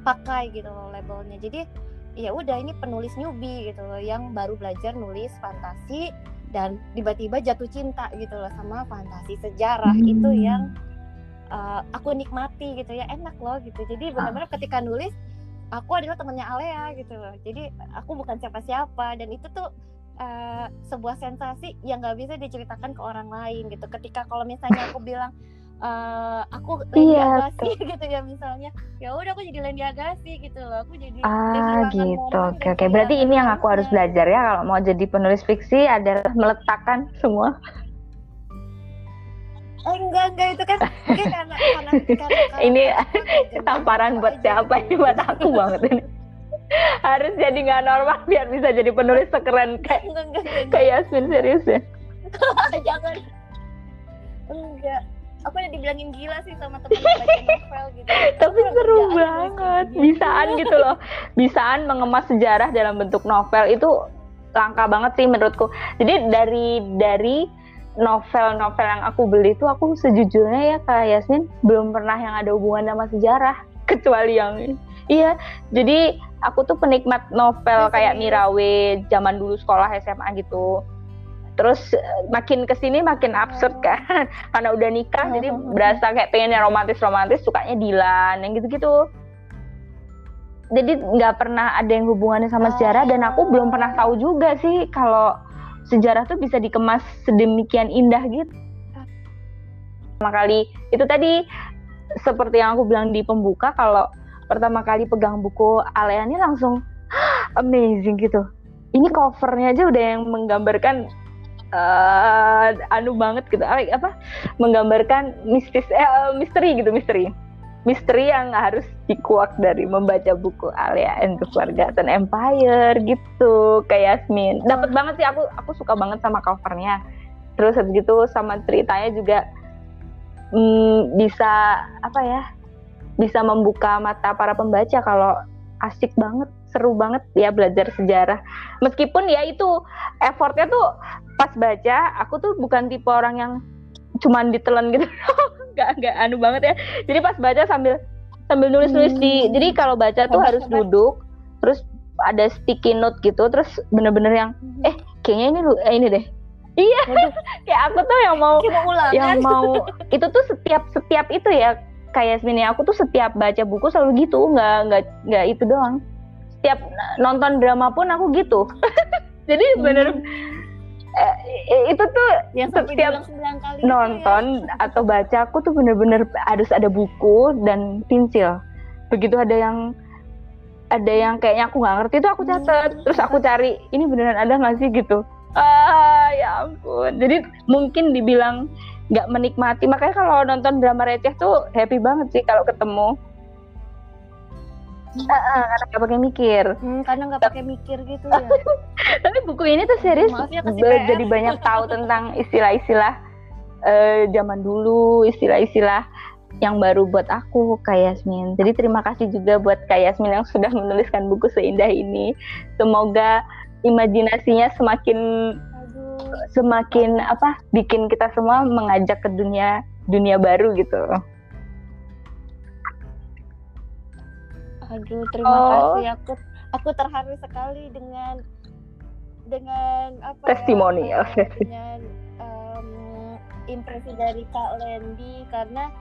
pakai gitu loh labelnya jadi ya udah ini penulis newbie gitu loh yang baru belajar nulis fantasi dan tiba-tiba jatuh cinta gitu loh sama fantasi sejarah hmm. itu yang uh, aku nikmati gitu ya enak loh gitu jadi ah. benar-benar ketika nulis aku adalah temannya Alea gitu loh jadi aku bukan siapa-siapa dan itu tuh uh, sebuah sensasi yang nggak bisa diceritakan ke orang lain gitu ketika kalau misalnya aku bilang uh, aku Lendi iya, Agassi (laughs) gitu ya misalnya. Ya udah aku jadi Lendi Agassi gitu loh. Aku jadi ah gitu. oke oke. gitu berarti ya, ini yang aku harus belajar ya. Kalau mau jadi penulis fiksi adalah (laughs) meletakkan semua. Oh, enggak enggak. Itu kan mungkin karena karena, (laughs) karena, ini tamparan buat siapa ini? Buat aku banget ini. Harus jadi nggak normal biar bisa jadi penulis sekeren kayak kayak Yasmin serius ya. Jangan. Enggak aku udah dibilangin gila sih sama teman baca novel gitu. (laughs) Tapi seru banget. bisaan gitu loh. Bisaan mengemas sejarah dalam bentuk novel itu langka banget sih menurutku. Jadi dari dari novel-novel yang aku beli itu aku sejujurnya ya kayak Yasmin belum pernah yang ada hubungan sama sejarah (laughs) kecuali yang iya jadi aku tuh penikmat novel kayak Mirawe zaman dulu sekolah SMA gitu terus eh, makin ke sini makin absurd kan? (laughs) Karena udah nikah jadi oh. berasa kayak pengennya romantis romantis sukanya Dilan yang gitu gitu jadi nggak pernah ada yang hubungannya sama sejarah dan aku belum pernah tahu juga sih kalau sejarah tuh bisa dikemas sedemikian indah gitu. Pertama kali itu tadi seperti yang aku bilang di pembuka kalau pertama kali pegang buku Alea ini langsung (gasps) amazing gitu. Ini covernya aja udah yang menggambarkan uh, anu banget gitu. Apa? Menggambarkan mistis eh, misteri gitu misteri. Misteri yang harus dikuak dari membaca buku Alia and the Forgotten Empire gitu kayak Yasmin. Dapat banget sih aku aku suka banget sama covernya. Terus habis gitu sama ceritanya juga hmm, bisa apa ya bisa membuka mata para pembaca kalau asik banget seru banget ya belajar sejarah. Meskipun ya itu effortnya tuh pas baca aku tuh bukan tipe orang yang cuman ditelan gitu. (laughs) Nggak nggak anu banget ya. Jadi pas baca sambil sambil nulis nulis hmm. di jadi kalau baca tuh harus duduk terus ada sticky note gitu terus bener-bener yang hmm. eh kayaknya ini lu eh, ini deh. (laughs) Iya (laughs) kayak aku tuh yang mau yang mau itu tuh setiap setiap itu ya kayak Yasmin aku tuh setiap baca buku selalu gitu nggak nggak nggak itu doang setiap nonton drama pun aku gitu. (laughs) Jadi bener hmm. eh, itu tuh yang setiap kali nonton ya. atau baca aku tuh bener-bener harus ada buku dan pensil. Begitu ada yang ada yang kayaknya aku nggak ngerti itu aku catat. Hmm. terus aku cari ini beneran ada nggak sih? gitu. Ah ya ampun. Jadi mungkin dibilang nggak menikmati. Makanya kalau nonton drama receh tuh happy banget sih kalau ketemu Uh, uh, karena nggak pakai mikir. Hmm, karena nggak pakai mikir gitu ya. (laughs) Tapi buku ini tuh serius ya, jadi banyak tahu tentang istilah-istilah uh, zaman dulu, istilah-istilah yang baru buat aku Kak Yasmin. Jadi terima kasih juga buat Kak Yasmin yang sudah menuliskan buku seindah ini. Semoga imajinasinya semakin Aduh. semakin apa bikin kita semua mengajak ke dunia dunia baru gitu. Aduh, terima oh. kasih. Aku aku terharu sekali dengan dengan apa ya, testimoni ya, dengan um, impresi dari Kak Lendi karena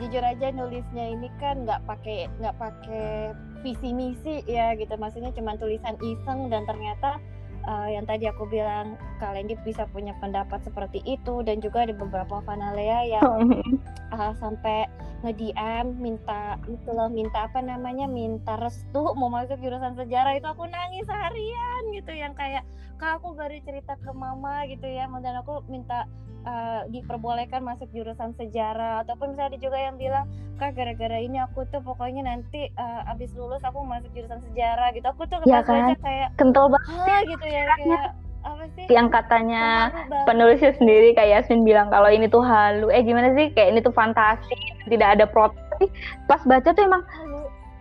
jujur aja nulisnya ini kan nggak pakai nggak pakai visi misi ya gitu maksudnya cuma tulisan iseng dan ternyata uh, yang tadi aku bilang kalian bisa punya pendapat seperti itu dan juga ada beberapa fanalea yang uh, (laughs) sampai nge-DM minta itu loh minta apa namanya minta restu mau masuk jurusan sejarah itu aku nangis seharian gitu. Yang kayak kak aku baru cerita ke mama gitu ya. Dan aku minta uh, diperbolehkan masuk jurusan sejarah. Ataupun misalnya ada juga yang bilang kak gara-gara ini aku tuh pokoknya nanti uh, abis lulus aku masuk jurusan sejarah. Gitu. Aku tuh ya kan? kayak kental banget gitu ya kayak apa sih? Yang katanya penulisnya sendiri kayak Yasmin bilang kalau ini tuh halu. Eh gimana sih? Kayak ini tuh fantasi tidak ada protes pas baca tuh emang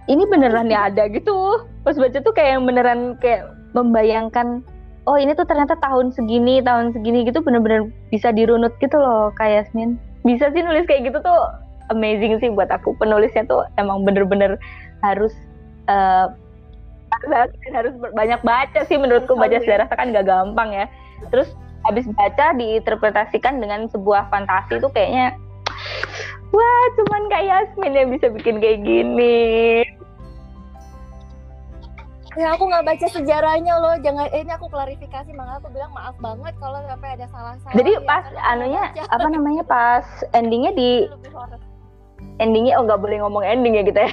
ini beneran ya ada gitu. Pas baca tuh kayak beneran kayak membayangkan oh ini tuh ternyata tahun segini tahun segini gitu bener-bener bisa dirunut gitu loh kayak Yasmin. Bisa sih nulis kayak gitu tuh amazing sih buat aku. Penulisnya tuh emang bener-bener harus uh, harus banyak baca sih menurutku. Baca sejarah kan gak gampang ya. Terus habis baca diinterpretasikan dengan sebuah fantasi itu kayaknya wah cuman kayak Yasmin yang bisa bikin kayak gini ya aku nggak baca sejarahnya loh. Jangan eh, ini aku klarifikasi. Makanya aku bilang maaf banget kalau sampai ada salah-salah jadi ya, pas anunya apa namanya pas endingnya di endingnya oh nggak boleh ngomong ending ya gitu ya.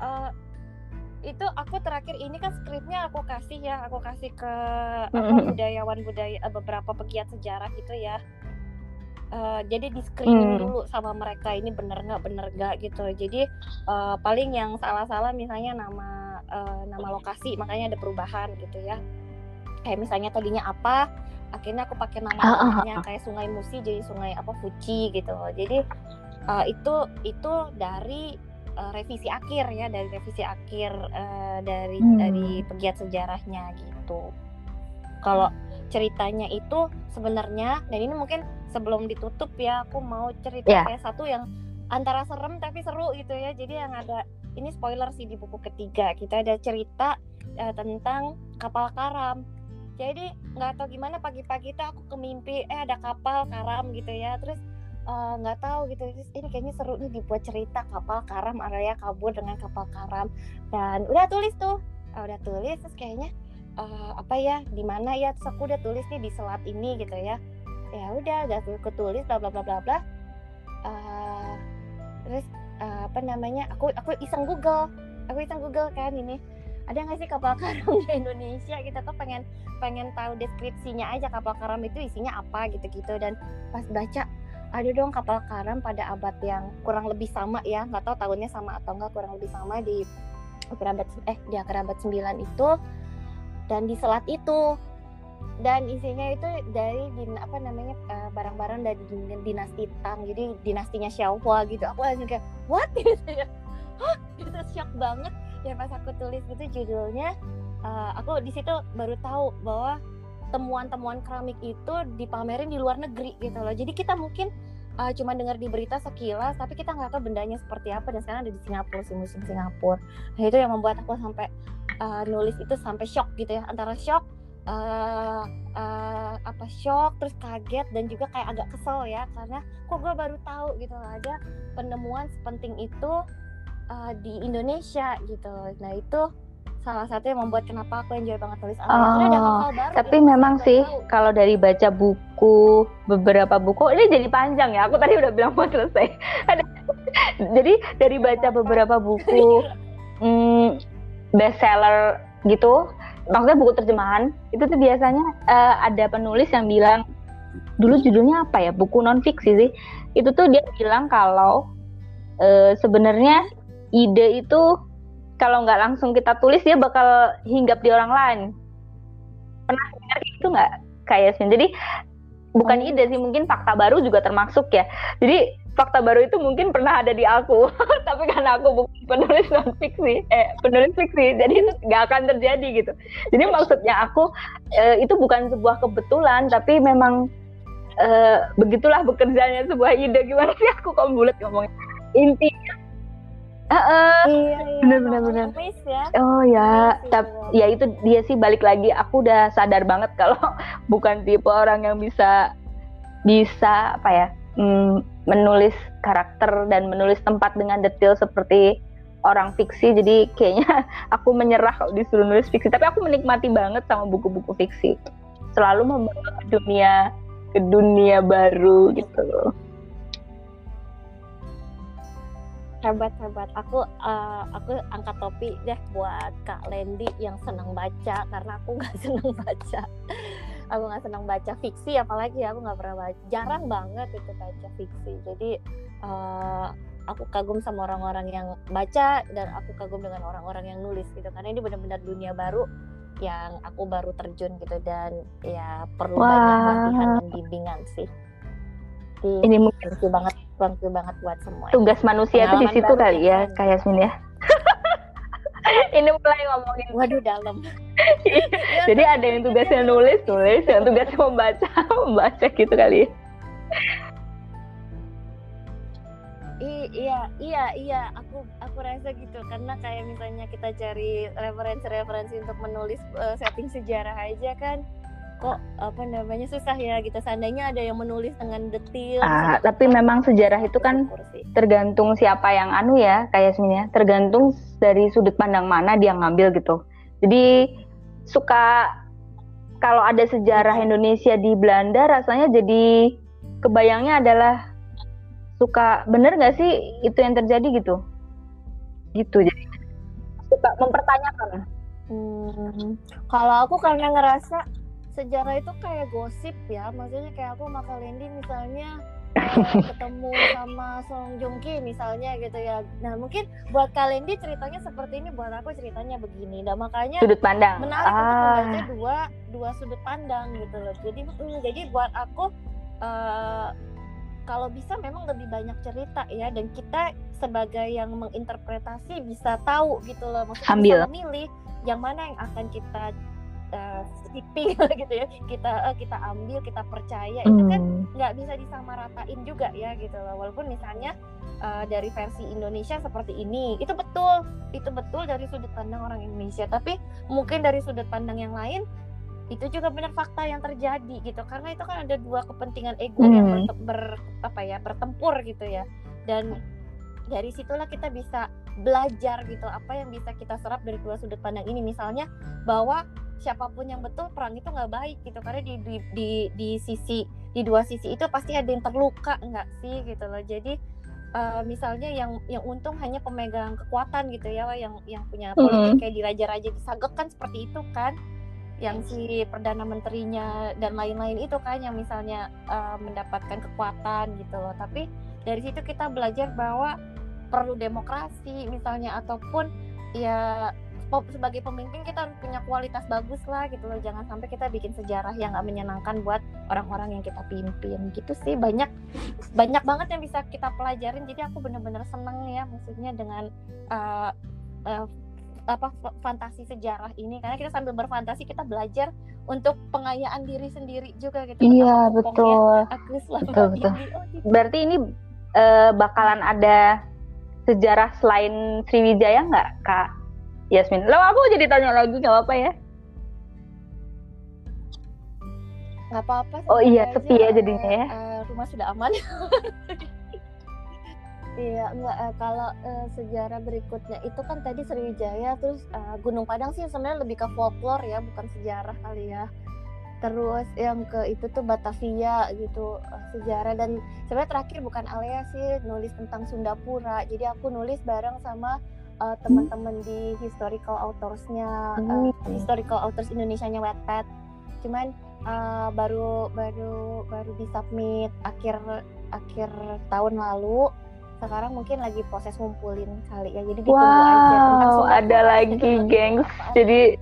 Uh, (laughs) itu aku terakhir ini kan skripnya aku kasih ya. Aku kasih ke apa budayawan budaya eh, beberapa pegiat sejarah gitu ya uh, jadi di screening hmm. dulu sama mereka ini bener nggak bener nggak gitu. Jadi uh, paling yang salah-salah misalnya nama uh, nama lokasi makanya ada perubahan gitu ya. Kayak misalnya tadinya apa akhirnya aku pakai nama namanya kayak Sungai Musi jadi Sungai apa Fuci gitu. Jadi uh, itu itu dari uh, revisi akhir ya dari revisi akhir uh, dari hmm. dari pegiat sejarahnya gitu. Kalau ceritanya itu sebenarnya dan ini mungkin sebelum ditutup ya aku mau cerita yeah. kayak satu yang antara serem tapi seru gitu ya. Jadi yang ada ini spoiler sih di buku ketiga. Kita ada cerita uh, tentang kapal karam. Jadi nggak tahu gimana pagi-pagi itu aku kemimpi eh ada kapal karam gitu ya. Terus eh, nggak uh, tahu gitu. Terus ini kayaknya seru nih dibuat cerita kapal karam area kabur dengan kapal karam. Dan udah tulis tuh uh, udah tulis. Terus kayaknya uh, apa ya di mana ya? Terus aku udah tulis nih di selat ini gitu ya ya udah udah ketulis bla bla bla bla bla. Uh, terus uh, apa namanya aku aku iseng Google. Aku iseng Google kan ini. Ada nggak sih kapal karam di Indonesia? Kita tuh pengen pengen tahu deskripsinya aja kapal karam itu isinya apa gitu-gitu. Dan pas baca ada dong kapal karam pada abad yang kurang lebih sama ya. Nggak tahu tahunnya sama atau enggak kurang lebih sama di abad eh di akhir abad 9 itu. Dan di selat itu dan isinya itu dari din, apa namanya uh, barang-barang dari dinasti Tang. Jadi dinastinya Xiaohua gitu. Aku langsung kayak what? (laughs) Gitu ya. Itu shock banget. Ya pas aku tulis itu judulnya uh, aku di situ baru tahu bahwa temuan-temuan keramik itu dipamerin di luar negeri gitu loh. Jadi kita mungkin uh, cuma dengar di berita sekilas tapi kita nggak tahu bendanya seperti apa. Dan sekarang ada di Singapura si musim Singapura. Nah itu yang membuat aku sampai uh, nulis itu sampai shock gitu ya. Antara shock uh, uh, apa shock terus kaget dan juga kayak agak kesel ya karena kok gue baru tahu gitu ada penemuan sepenting itu uh, di Indonesia gitu. Nah itu salah satu yang membuat kenapa aku enjoy banget tulis oh, ada hal baru tapi gitu, memang sih kalau dari baca buku beberapa buku ini jadi panjang ya aku tadi udah bilang mau selesai. (laughs) Jadi dari baca beberapa buku hmm, bestseller gitu maksudnya buku terjemahan itu tuh biasanya uh, ada penulis yang bilang dulu judulnya apa ya? Buku non fiksi sih. Itu tuh dia bilang kalau uh, sebenarnya ide itu kalau nggak langsung kita tulis dia bakal hinggap di orang lain. Pernah dengar gitu nggak? Kayak sih. Jadi bukan oh. ide sih mungkin fakta baru juga termasuk ya. Jadi fakta baru itu mungkin pernah ada di aku (laughs) tapi karena aku bukan penulis non fiksi eh penulis fiksi jadi itu nggak akan terjadi gitu jadi maksudnya aku eh, itu bukan sebuah kebetulan tapi memang eh, begitulah bekerjanya sebuah ide gimana sih aku kok bulat ngomongnya intinya Uh, iya, iya. bener bener bener. Ya. Oh ya, tapi ya itu dia sih balik lagi. Aku udah sadar banget kalau (laughs) bukan tipe orang yang bisa bisa apa ya mm, menulis karakter dan menulis tempat dengan detail seperti orang fiksi. Jadi kayaknya (laughs) aku menyerah kalau disuruh nulis fiksi. Tapi aku menikmati banget sama buku-buku fiksi. Selalu membawa ke dunia ke dunia baru gitu. Loh hebat hebat aku uh, aku angkat topi deh buat kak Lendi yang senang baca karena aku (laughs) nggak senang baca aku nggak senang baca fiksi apalagi aku nggak pernah baca. Jarang banget itu baca fiksi. Jadi uh, aku kagum sama orang-orang yang baca dan aku kagum dengan orang-orang yang nulis gitu. Karena ini benar-benar dunia baru yang aku baru terjun gitu dan ya perlu Wah. banyak latihan dan bimbingan sih. Ini mungkin banget bantu banget buat semua. tugas manusia itu di situ kali ya kayak Yasmin ya (laughs) ini mulai ngomongin. Waduh dalam. (laughs) Jadi ada yang tugasnya nulis nulis. Yang tugasnya membaca (laughs) membaca gitu kali ya. I, iya iya iya. Aku aku rasa gitu. Karena kayak misalnya kita cari referensi-referensi untuk menulis uh, setting sejarah aja kan kok apa namanya susah ya gitu. Seandainya ada yang menulis dengan detail ah, tapi memang sejarah itu kan tergantung siapa yang anu ya kayak sebenarnya tergantung dari sudut pandang mana dia ngambil gitu. Jadi suka kalau ada sejarah Indonesia di Belanda rasanya jadi kebayangnya adalah suka bener nggak sih itu yang terjadi gitu? Gitu jadi suka mempertanyakan. Hmm, kalau aku karena ngerasa sejarah itu kayak gosip ya. Maksudnya kayak aku sama Kalendi misalnya uh, (laughs) ketemu sama Song Joong Ki misalnya gitu ya. Nah mungkin buat Kalendi ceritanya seperti ini buat aku ceritanya begini. Nah makanya sudut pandang. menarik ah. untuk membaca dua dua sudut pandang gitu loh. Jadi mm, jadi buat aku uh, kalau bisa memang lebih banyak cerita ya. Dan kita sebagai yang menginterpretasi bisa tahu gitu loh. Maksudnya Ambil. bisa memilih yang mana yang akan kita uh, skipping (laughs) gitu ya. Kita uh, kita ambil kita percaya. Hmm. itu kan hmm. nggak bisa disamaratain juga ya gitu loh. Walaupun misalnya uh, dari versi Indonesia seperti ini. Itu betul. Itu betul dari sudut pandang orang Indonesia. Tapi mungkin dari sudut pandang yang lain itu juga benar fakta yang terjadi gitu. Karena itu kan ada dua kepentingan ego hmm. yang ber, ber apa ya bertempur gitu ya. Dan dari situlah kita bisa belajar gitu. Apa yang bisa kita serap dari dua sudut pandang ini. Misalnya bahwa siapa pun yang betul perang itu nggak baik gitu. Karena di, di di di sisi di dua sisi itu pasti ada yang terluka nggak sih gitu loh. Jadi uh, misalnya yang yang untung hanya pemegang kekuatan gitu ya yang yang punya politik mm -hmm. kayak di raja-raja disagek kan seperti itu kan. Yang si perdana menterinya dan lain-lain itu kan yang misalnya uh, mendapatkan kekuatan gitu loh. Tapi dari situ kita belajar bahwa perlu demokrasi misalnya ataupun ya sebagai pemimpin kita harus punya kualitas bagus lah gitu loh. Jangan sampai kita bikin sejarah yang gak menyenangkan buat orang-orang yang kita pimpin. Gitu sih banyak banyak banget yang bisa kita pelajarin. Jadi aku bener-bener seneng ya maksudnya dengan uh, uh, apa fantasi sejarah ini. Karena kita sambil berfantasi kita belajar untuk pengayaan diri sendiri juga gitu. Iya betul. aku betul betul. ini. Oh, gitu. berarti ini uh, bakalan ada sejarah selain Sriwijaya nggak kak Yasmin. Lo aku jadi tanya lagi nggak apa-apa ya? Nggak apa-apa. Oh iya sepi ya jadinya ya. Uh, rumah sudah aman. (laughs) Iya, enggak uh, kalau uh, sejarah berikutnya itu kan tadi Sriwijaya terus uh, Gunung Padang sih sebenarnya lebih ke folklore ya, bukan sejarah kali ya. Terus yang ke itu tuh Batavia gitu uh, sejarah dan sebenarnya terakhir bukan Alea sih nulis tentang Sundapura. Jadi aku nulis bareng sama uh, teman-teman di historical autorsnya uh, historical authors Indonesia-nya Wattpad. Cuman uh, baru baru baru disubmit akhir akhir tahun lalu. Sekarang mungkin lagi proses ngumpulin kali ya. Jadi ditunggu wow, aja tentang ada lagi gengs. jadi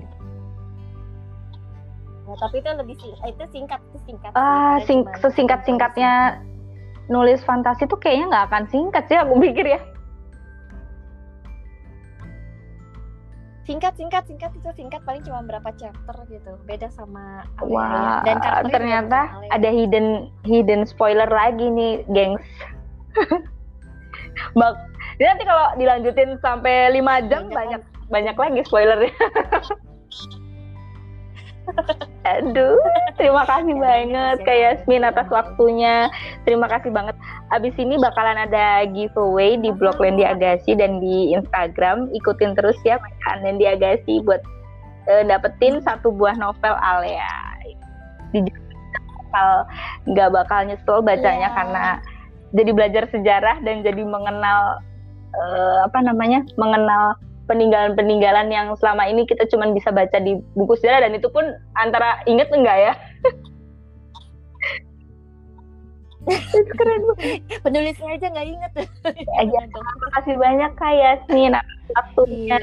ya, tapi itu lebih sing itu singkat itu singkat ah sing sesingkat singkatnya nulis fantasi tuh kayaknya nggak akan singkat sih aku pikir ya singkat singkat singkat itu singkat paling cuma berapa chapter gitu. Beda sama wow, dan ternyata ada hidden hidden spoiler lagi nih gengs. (laughs) Bak nanti kalau dilanjutin sampai lima jam banyak banyak, banyak lagi spoilernya. (laughs) Aduh, terima kasih banget Kak Yasmin atas waktunya. Terima kasih banget. Abis ini bakalan ada giveaway di blog Lendi Agasi dan di Instagram. Ikutin terus ya bacaan Lendi Agasi buat uh, dapetin satu buah novel Alea. Di bakal nggak bakal nyesel bacanya yeah. karena jadi belajar sejarah dan jadi mengenal uh, apa namanya mengenal peninggalan-peninggalan yang selama ini kita cuma bisa baca di buku sejarah dan itu pun antara inget enggak ya itu (laughs) keren penulisnya aja nggak inget aja terima kasih banyak kak Yasmin waktunya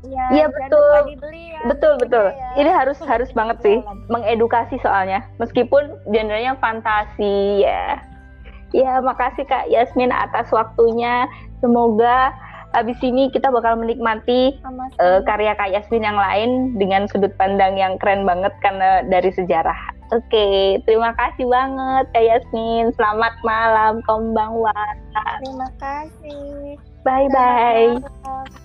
Iya, ya, betul. Ya, betul, betul. Ya. Ini harus harus banget sih mengedukasi soalnya. Meskipun genrenya fantasi ya. Ya, makasih Kak Yasmin atas waktunya. Semoga habis ini kita bakal menikmati uh, karya Kak Yasmin yang lain dengan sudut pandang yang keren banget karena dari sejarah. Oke, okay, terima kasih banget Kak Yasmin. Selamat malam, Kombang Terima kasih. Bye bye.